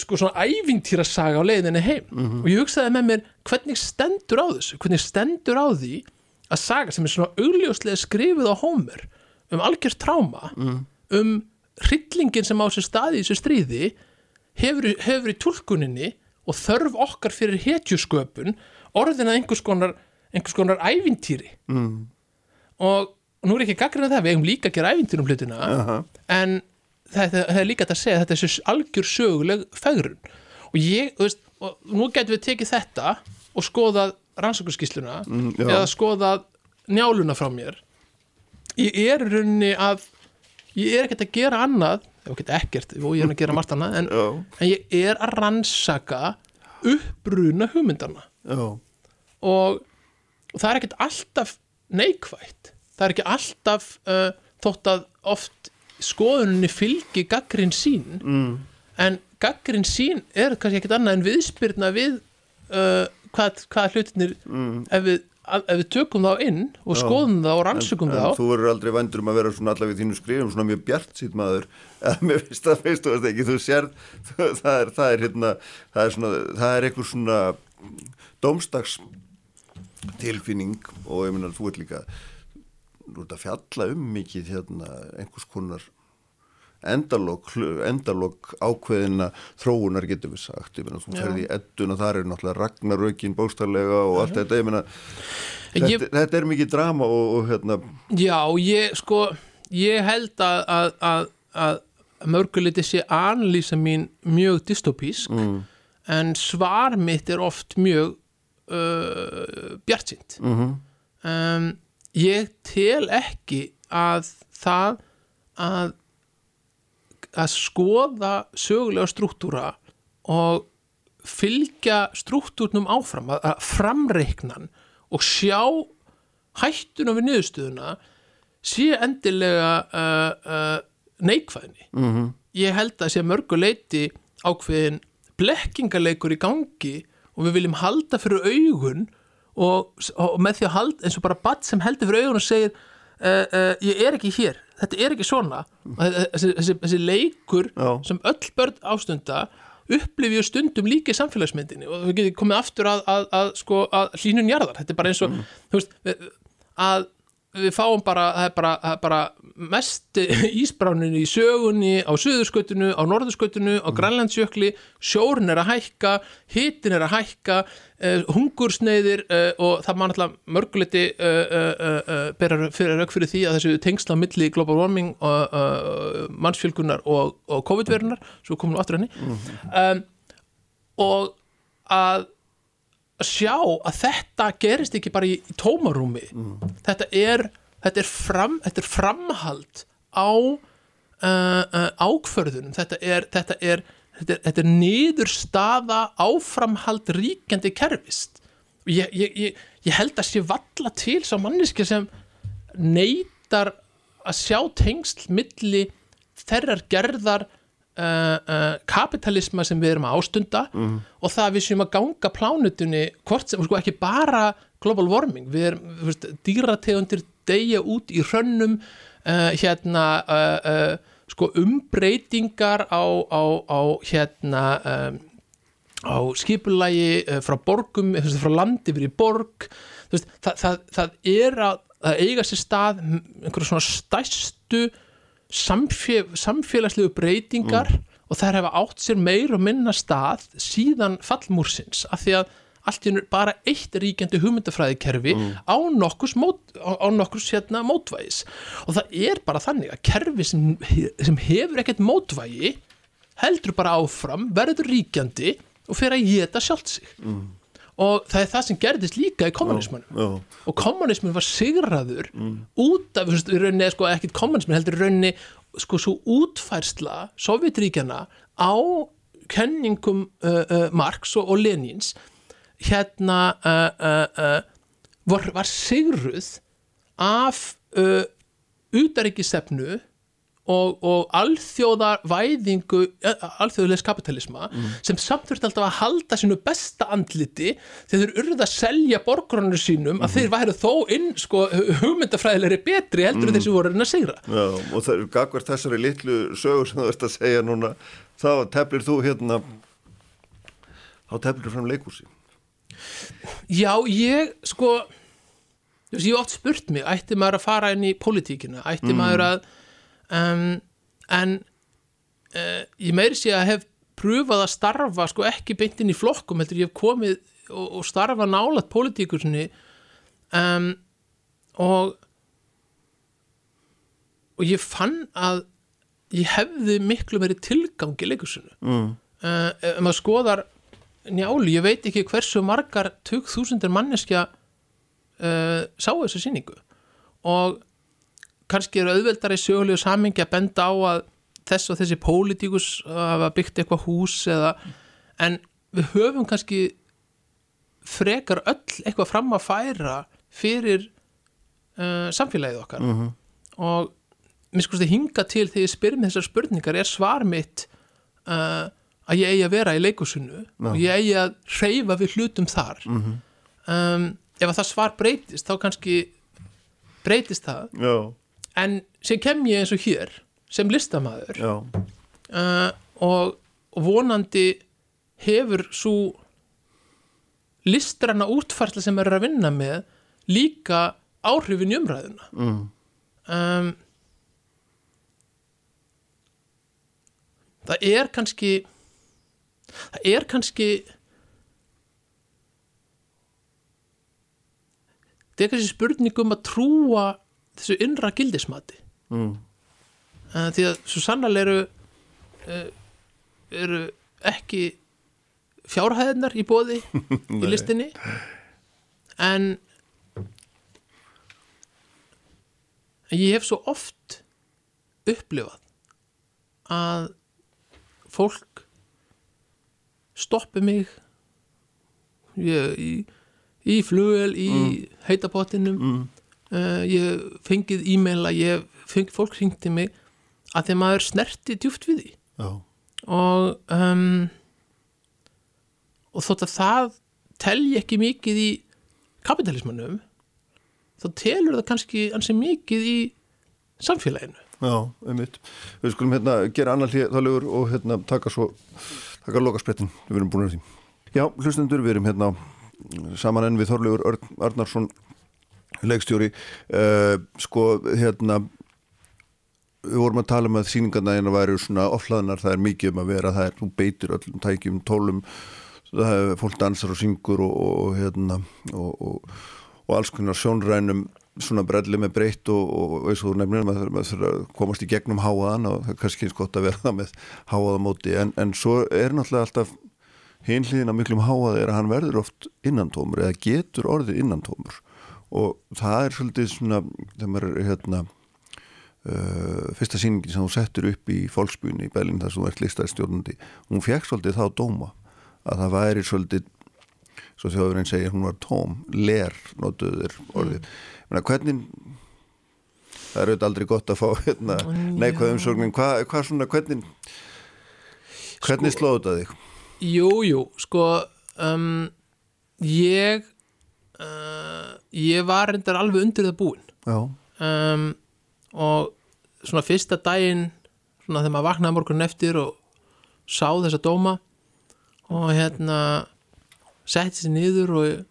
sko svona ævintýra saga á leiðinni heim mm -hmm. og ég hugsaði með mér hvernig stendur á þessu hvernig stendur á því að saga sem er svona augljóslega skrifið á Homer um algjörst tráma mm. um hryllingin sem á sér staði í þessu stríði hefur, hefur í tólkuninni og þörf okkar fyrir hetjusköpun orðin að einhvers konar einhvers konar ævintýri mm. og, nú er ekki gaggrinn að það við hefum líka að gera ævintýrum hlutina uh -huh. en það, það er líka að segja að þetta er svo algjör söguleg fegrun og ég, þú veist, og nú getum við tekið þetta og skoðað rannsókurskísluna mm, eða skoðað njáluna frá mér. Ég er rauninni að ég er ekkert að gera annað ekkert, og ég er að gera margt annað en, en ég er að rannsaka uppbruna hugmyndana og, og það er ekkert alltaf neikvægt það er ekki alltaf uh, þótt að oft skoðuninni fylgi gaggrinn sín. Mm. en gaggrinn sín er kannski ekkit annað en viðspyrna við uh, hvað, hvað hlutinir mm. ef, við, ef við tökum þá inn og skoðum þá og rannsökum en, þá. en þú verður aldrei vandur um að vera svona allaveg þínu skrifum svona mjög bjart sítt maður. Eða mér finnst það, veist þú veist ekki þú sér, það er, það er hérna það er svona, það er eitthvað svona domstags tilfinning og ég minna þú ert líka þú ert að fjalla um mikið hérna einhvers konar endalók, endalók ákveðina þróunar getur við sagt. Ég meina þú ferði í eddun og það er náttúrulega ragnarökin bóstarlega og allt þetta. Ég meina þetta, Ég- þetta er mikið drama og, og hérna Já, ég sko ég held að, að, að, að mörguliti sé anlýsa mín mjög dystopísk mm, en svar mitt er oft mjög uh, bjartsýnt. Mm um, ég tel ekki að það að að skoða sögulega struktúra og fylgja struktúrnum áfram að, að framreiknan og sjá hættuna við niðurstöðuna sé endilega uh, uh, neikvæðni. Mm ég held að sé að mörgu leiti ákveðin blekkingarleikur í gangi og við viljum halda fyrir augun og, og með því að halda eins og bara badd sem heldur fyrir augun og segir uh, uh, ég er ekki hér, þetta er ekki svona. Þessi, þessi, þessi leikur Já. sem öll börn ástunda upplifið stundum líka í samfélagsmyndinni og við getum komið aftur að, að, að, sko, að hlínun jarðar, þetta er bara eins og þú veist, við, að við fáum bara, það er bara, það er bara mest ísbránin í sögunni á söðurskötunu, á norðurskötunu á grænlandsjökli, sjórn er að hækka hitin er að hækka uh, hungursneiðir uh, og það mann alltaf mörguleiti uh, uh, uh, bera fyrir rauk fyrir því að þessu tengsla milli global warming og mannsfjölgunar og, og COVID-verunar svo komum við aftur henni. Um, og að að sjá að þetta gerist ekki bara í, í tómarúmi. Þetta, er, þetta, er fram, þetta er framhald á uh, uh, ákförðunum þetta er, þetta, er, þetta, þetta er niðurstaða áframhald ríkjandi kerfist ég, ég, ég, ég held að sé valla til sá manniski sem neytar að sjá tengsl milli þerrar gerðar uh, uh, kapitalisma sem við erum að ástunda og það að við séum að ganga plánutunni hvort sem, sko ekki bara global warming, við erum, veist, dýrategundir deyja út í hrönnum uh, hérna uh, uh, sko umbreytingar á, á, á hérna um, á skipulagi uh, frá borgum, veist, frá landi yfir í borg. Veist, það, það, það er að, að eiga sér stað einhverju svona stæstu samfé, samfélagslegu breytingar og þær hefa átt sér meir og minna stað síðan fallmúrsins af því að allt í einu bara eitt ríkjandi hugmyndafræðikerfi á nokkurs, mót, á, á nokkurs hérna, mótvægis. Og það er bara þannig að kerfi sem, sem hefur ekkert mótvægi heldur bara áfram, verður ríkjandi og fer að geta sjálft sig. Mm. Og það er það sem gerðist líka í kommunismanum já, og kommunismin var sigraður út af, í rauninni sko, ekkit kommunismin heldur í rauninni sko svo útfærsla Sovjetríkjana á kenningum uh, uh, Marx og, og Lenins hérna var, var sigruð af útaríkisefnu og, og alþjóðarvæðingu alþjóðulegs kapitalisma mm. sem samt þurft alltaf að halda sínu besta andliti þegar þeir urða að selja borgrunnu sínum mm. að þeir væri þó inn sko, hugmyndafræðilegri betri heldur mm. þessi voru en að segra Já, og það er gagvert þessari litlu sögur sem þú ert að segja núna þá teflir þú hérna þá teflir þú fram leikúsi Já, ég sko ég ótt spurt mig, ætti maður að fara inn í politíkina, ætti mm. maður að um, en uh, ég meiri sé að hef pröfað að starfa sko ekki beintinn í flokkum heldur ég hef komið og, og starfa nálat politíkursinni um, og og ég fann að ég hefði miklu meiri tilgang í leikursinu mm. uh, ef maður skoðar njáli, ég veit ekki hversu margar 2000 manneskja uh, sá þessu síningu og kannski eru auðveldar í sögulegu samingi að benda á að þess og þessi pólitíkus hafa byggt eitthvað hús eða, en við höfum kannski frekar öll eitthvað fram að færa fyrir uh, samfélagið okkar uh mhm. -huh. og mér skoðast að hinga til þegar ég spyr með þessar spurningar er svar mitt uh, að ég eigi að vera í leikusunnu no. og ég eigi að reyfa við hlutum þar -huh. Mhm. um, ef að það svar breytist þá kannski breytist það Já en sem kem ég eins og hér sem listamæður uh, og vonandi hefur svo listranna útfarsla sem er að vinna með líka áhrifin í umræðuna mm. um, það er kannski það er kannski það er kannski spurningum að trúa þessu innra gildismati mm. uh, því að svo sannlega eru uh, eru ekki fjárhæðinar í bóði í listinni en ég hef svo oft upplifað að fólk stoppi mig ég, í, í flugel í mm. heitapottinum mm uh, ég fengið e-mail að ég fengið fólk hringti mig að þegar maður snerti djúft við því Já. og um, og þótt að það telji ekki mikið í kapitalismannum þá telur það kannski ansið mikið í samfélaginu Já, einmitt. Við skulum hérna gera annar hljóður og hérna taka svo taka lokasprettin, við erum búin að því Já, hlustendur, við erum hérna saman enn við Þorlegur Arnarsson leikstjóri uh, sko hérna við vorum að tala um að síningarna eina væri svona oflaðnar, það er mikið um að vera það er, þú beitir öllum tækjum, tólum það er fólk dansar og syngur og, og hérna og, og, og alls konar sjónrænum svona brelli með breytt og eins og þú nefnir maður þurfa að komast í gegnum háaðan og það er kannski eins gott að vera það með háaðamóti en, en svo er náttúrulega alltaf hinliðin að miklum háað er að hann verður oft innantómur eða getur orðið innantómur og það er svolítið svona þegar maður er hérna uh, fyrsta síningin sem hún settur upp í fólksbúinu í Berlin þar sem hún ert listaðistjórnandi hún fekk svolítið þá dóma að það væri svolítið svo þjóðurinn segir hún var tóm ler notuður orðið mm. Menna, hvernig það er auðvitað aldrei gott að fá hérna, neikvæð umsóknin hvað hva svona hvernig hvernig sko, slóðu þetta þig? Jújú, jú, sko um, ég uh, ég var reyndar alveg undir það búin um, og svona fyrsta daginn svona þegar maður vaknaði morgun eftir og sá þessa dóma og hérna setti sér niður og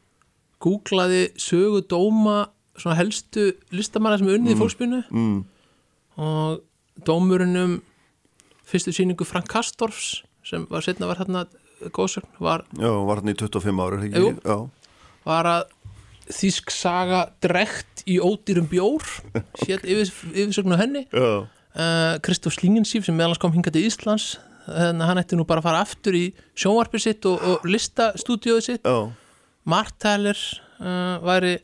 googlaði sögu dóma svona helstu listamanna sem er unnið mm. í fólksbyrnu mm. og dómurinnum fyrstu síningu Frank Kastorfs sem var setna var hérna góðsögn var, Já, var hérna í 25 ára Jú, var að Þísk saga drekt í ódýrum bjór sétt yfir, yfirsögnu henni. Kristóf uh, Slingensíf sem meðalans kom hinga til Íslands þannig að hann ætti nú bara að fara aftur í sjónvarpið sitt og, og listastúdióið sitt. Já. Martæler uh, væri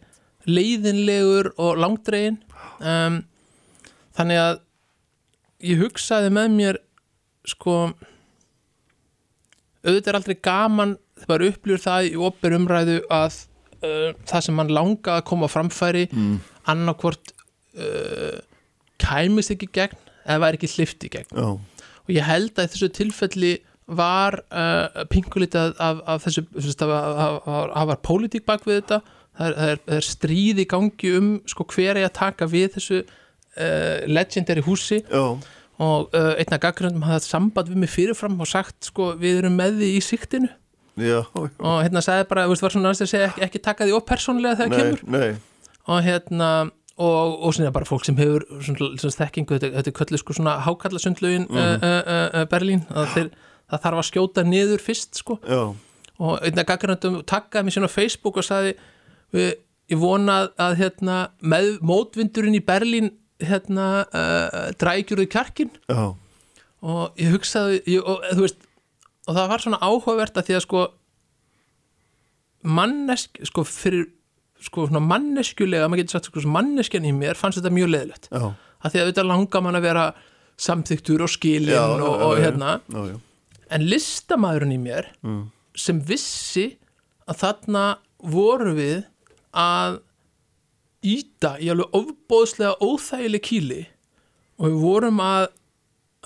leiðinlegur og langdregin um, þannig að ég hugsaði með mér sko auðvitað er aldrei gaman þegar maður upplýur það í opir umræðu að uh, það sem mann langa að koma framfæri mm. annarkvort uh, kæmist ekki gegn eða væri ekki hlifti gegn Já. og ég held að þessu tilfelli var uh, pingulitað af, af þessu það var pólitík bak við þetta það er, það er, stríð í gangi um sko, hver er að taka við þessu uh, legendary húsi Já. og uh, einna gaggröndum hafði samband við mig fyrirfram og sagt sko, við erum með því í síktinu Já. og hérna sagði bara, þú veist, var svona að segja ekki, ekki taka því upp persónlega þegar nei, kemur nei. og hérna og, og svona bara fólk sem hefur svona, svona þekkingu, þetta, þetta er köllu sko svona hákallasundlaugin mm. uh, uh, uh, Berlín þeir, það þarf að skjóta niður fyrst sko Já. og einna gaggröndum takkaði mér svona á Facebook og sagði við, ég vona að hérna, með mótvindurinn í Berlín hérna uh, drækjurðu kjarkin Já. og ég hugsaði ég, og, þú veist, og það var svona áhugavert að því að sko mannesk, sko fyrir sko svona manneskjulega, maður getur sagt sko manneskjan í mér fannst þetta mjög leðilegt Já. að því að auðvitað langar mann að vera samþyktur og skilin Já, og, og já, hérna Já, já. en listamæðurinn í mér Mm. sem vissi að þarna voru við að íta í alveg ofbóðslega óþægileg kýli og við vorum að,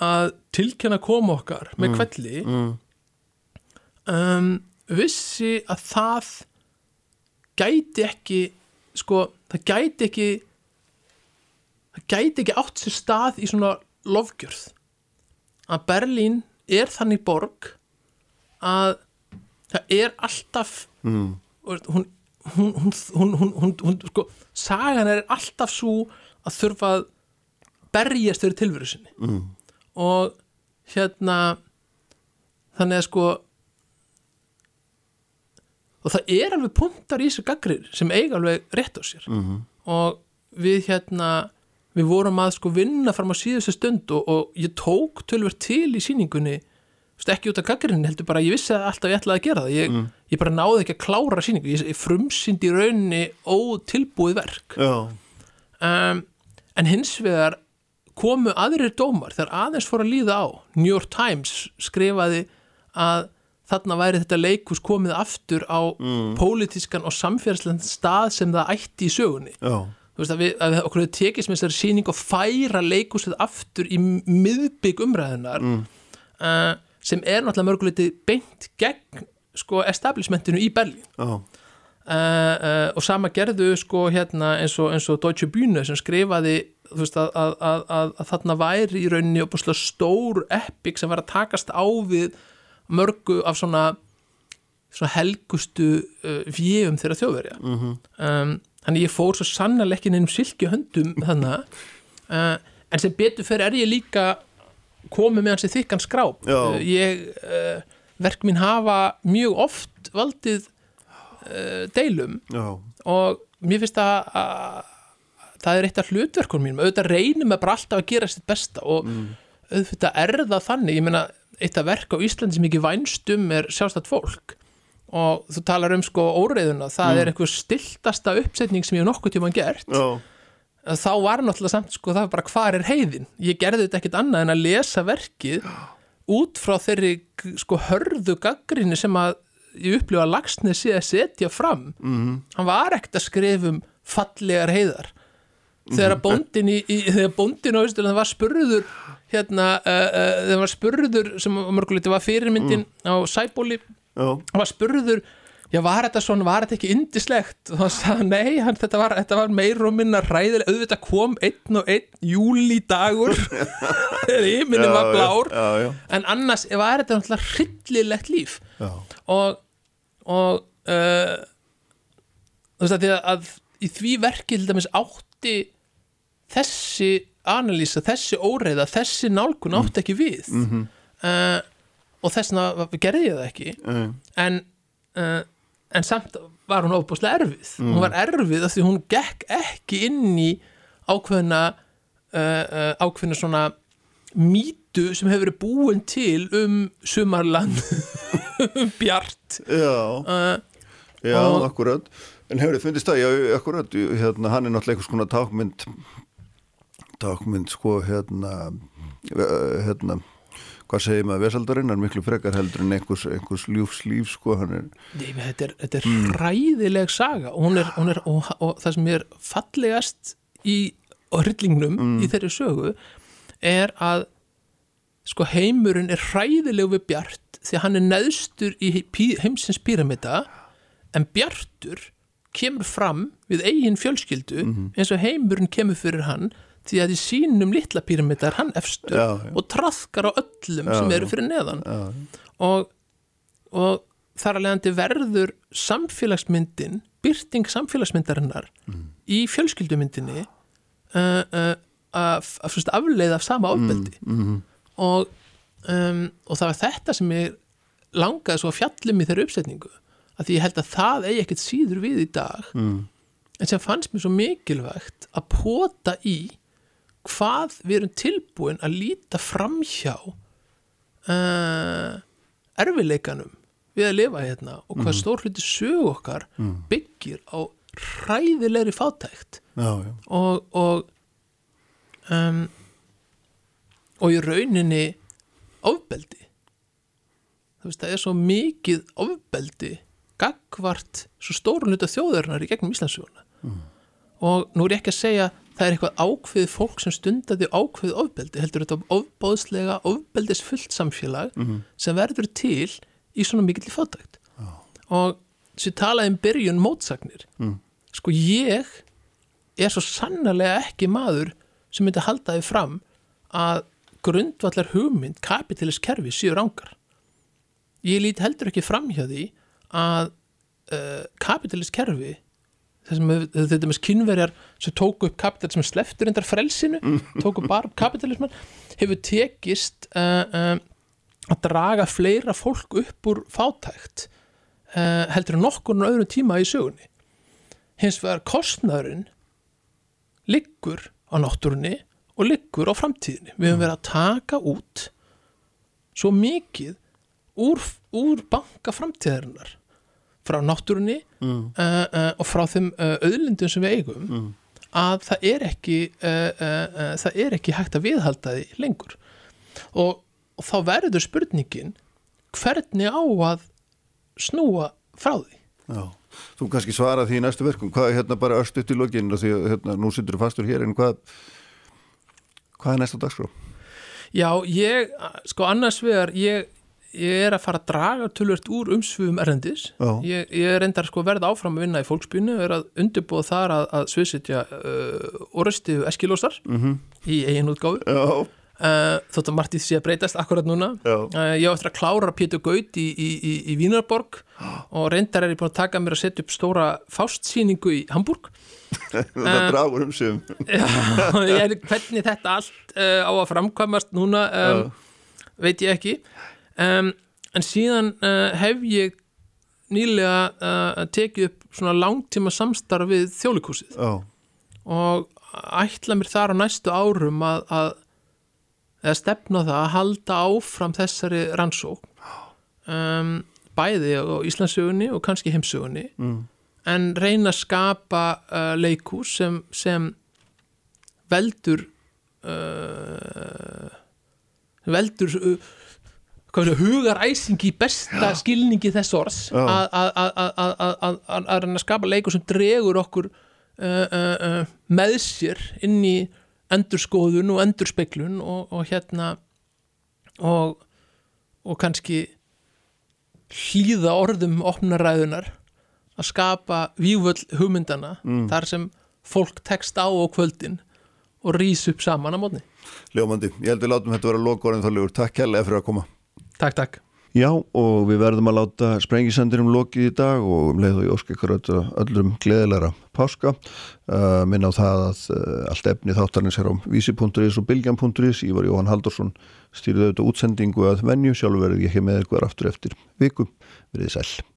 að tilkjanna koma okkar með kvelli Mm. Um, vissi að það gæti ekki sko, það gæti ekki það gæti ekki átt sér stað í svona lofgjörð að Berlín er þannig borg að það er alltaf Mm. og hún hún, hún, hún, hún, hún, hún sko, sagan er alltaf svo að þurfa að berjast fyrir tilveru sinni Mm. og hérna þannig að sko og það er alveg punktar í þessu gaggrir sem eiga alveg rétt á sér. Mm. og við hérna við vorum að sko vinna fram á síðustu stund og, og ég tók tölver til í síningunni ekki út af gaggrinni heldur bara ég vissi alltaf ég ætlaði að gera það. Ég, ég bara náði ekki að klára síningu ég, ég frumsýndi í rauninni ótilbúið verk. Um, en hins vegar komu aðrir dómar þegar aðeins fór að líða á. New York Times skrifaði að þarna væri þetta leikus komið aftur á mm. pólitískan og samfélagslega stað sem það ætti í sögunni Já. þú veist að við, að okkur hefur tekist með þessari síning og færa leikusið aftur í miðbygg umræðunar mm. uh, sem er náttúrulega mörguleiti beint gegn sko establishmentinu í Berlín uh, uh, og sama gerðu sko hérna eins og, eins og Deutsche Bühne sem skrifaði veist að, að, að, þarna væri í rauninni opaslega stór epic sem var að takast á við mörgu af svona, svona helgustu uh, vjöum þeirra þjóðverja. Mm -hmm. um, þannig ég fór svo sannarlega ekki nefnum silki höndum þannig uh, en sem betur fyrir er ég líka komið með hans í þykkan skráp. Uh, ég uh, verk mín hafa mjög oft valdið uh, deilum. Já. og mér finnst að, að það er eitt af hlutverkunum mínum. Auðvitað reynum að bara alltaf að gera sitt besta og auðvitað er það þannig ég meina eitt af verk á Íslandi sem ekki vænstum er sjálfstætt fólk. Og þú talar um sko óreiðuna það er einhver stiltasta uppsetning sem ég hef nokkuð tíma gert. Já. þá var náttúrulega samt sko það var bara hvar er heiðin? Ég gerði þetta ekkit annað en að lesa verkið út frá þeirri sko hörðu gaggrinni sem að ég upplifa að Lagsnes sé að setja fram. Mm. hann var ekkert að skrifa um fallegar heiðar. Þegar bóndin í, í þegar bóndin á Ísland var spurður hérna, uh, uh, þegar var spurður sem mörguliti var fyrirmyndin á Sæbóli, Já. var spurður já var þetta svona, var þetta ekki indislegt og hann sagði nei, hann, þetta, var, þetta var meir og minna ræðileg, auðvitað kom einn og einn júli dagur þegar yminni var blár Já, já. en annars var þetta náttúrulega hryllilegt líf Já. og og uh, þú veist að því að, að í því verki til dæmis átti þessi analýsa, þessi óreiða þessi nálgun átti ekki við. Mhm. uh, og þessna gerði ég það ekki. Mm. en uh, en samt var hún ofbúslega erfið. Hún var erfið af því hún gekk ekki inn í ákveðna uh, ákveðna svona mýtu sem hefur verið búin til um sumarland um bjart. Já. Já, Og- akkurat. En hefur þið fundist það, já, akkurat. Hérna, hann er náttúrulega einhvers konar tákmynd tákmynd sko hérna eh, hérna, hvað segir maður, Vesaldarinn er miklu frekar heldur en einhvers, einhvers ljúfs líf sko, hann er Nei, þetta er, þetta er mm. ræðileg saga og, hún er, hún er, og, og það sem er fallegast í hryllingnum mm. í þeirri sögu er að sko heimurinn er hræðileg við Bjart því að hann er neðstur í heimsins píramida en Bjartur kemur fram við eigin fjölskyldu mm -hmm. eins og heimurinn kemur fyrir hann því að í sínum litla píramida er hann efstur já, já. og trafkar á öllum já, sem eru fyrir neðan og, og þar að leiðandi verður samfélagsmyndin byrting samfélagsmyndarinnar mm. í fjölskyldumyndinni uh, uh, að afleiða af sama ofbeldi mm -hmm. og, um, og það var þetta sem ég langaði svo að fjallum í þeirra uppsetningu að því ég held að það eigi ekkert síður við í dag mm. en sem fannst mér svo mikilvægt að pota í hvað við erum tilbúin að líta framhjá uh, erfileikanum við að lifa hérna og hvað mm. stór hluti sög okkar mm. byggir á hræðilegri fátækt já, já. og og, um, og í rauninni ofbeldi veist það er svo mikið ofbeldi gagvart svo stórun hluta þjóðarinnar í gegnum Íslandsjóna mm. og nú er ég ekki að segja það er eitthvað ákveð fólk sem stundaði ákveð ofbeldi, heldur þetta ofbóðslega ofbeldis fullt samfélag mm -hmm. sem verður til í svona mikill í fátækt oh. og þessi talaði um byrjun mótsagnir mm. sko ég er svo sannlega ekki maður sem myndi halda þið fram að grundvallar hugmynd kapitalist kerfi séu rángar ég líti heldur ekki fram hjá því að uh, kapitalist þetta með kynverjar sem tóku upp kapitalism sleftur endar frelsinu, tóku bara upp kapitalisman hefur tekist uh, uh, að draga fleira fólk upp úr fátækt uh, heldur en nokkur og öðrum tíma í sögunni. Hins vegar kostnæðurinn liggur á náttúrunni og liggur á framtíðinni. Við höfum verið að taka út svo mikið úr, úr banka framtíðarinnar frá náttúrunni mm. uh, uh, og frá þeim uh, auðlindum sem við eigum mm. að það er ekki það er ekki hægt að viðhalda því lengur og, og þá verður spurningin hvernig á að snúa frá því Já, þú kannski svara því í næstu verkum hvað er hérna bara upp í lokinu því að hérna, nú þú fastur hér en hvað hvað er næsta dagskrá? Já, ég, sko annars vegar ég ég er að fara að draga tölvört úr umsfugum erendis ég, ég er endar sko verða áfram að vinna í fólksbyrnu og er að undirbúa þar að, að sviðsitja uh, orðstu eskilósar mm -hmm. í eigin útgáfu. Uh, þótt að Martið sé að breytast akkurat núna. Uh, ég eftir að klára Pétur Gaut í, í, í, í Vínarborg og reyndar er ég búin að taka mér að setja upp stóra fástsýningu í Hamburg. Það uh, dragur umsfugum hvernig þetta allt uh, á að framkvæmast núna um, veit ég ekki um, en síðan uh, hef ég nýlega uh, tekið upp svona langtíma samstarf við þjólikúsið oh. og ætla mér þar á næstu árum að, að eða stefna það að halda áfram þessari rannsók um, bæði á Íslandsögunni og kannski heimsögunni mm. en reyna að skapa uh, leikús sem, sem veldur uh, veldur hugaræsing í besta Já. skilningi þess orðs? Að reyna að skapa leikur sem dregur okkur uh, uh, uh, með sér inn í endurskoðun og endurspeglun og, og hérna og, og kannski hlýða orðum opnaræðunar að skapa vývöld hugmyndana mm. þar sem fólk tekst á á kvöldin og rýs upp saman á mótni. Ljómandi, ég held við látum þetta vera lokaorðin þálegur, takk kærlega fyrir að koma Takk, takk. Já, og við verðum að láta sprengisendurum lokið í dag og um leið og ég óskar ykkur öllum gleðilegra páska. Uh, minna á það að uh, allt efni þáttarins er á vísi.is og bilgjan.is. Ég var Jóhann Haldursson, stýrði auðvitað útsendingu að venju. Sjálfur verði ég ekki með ykkur aftur eftir viku. Verðið sæl.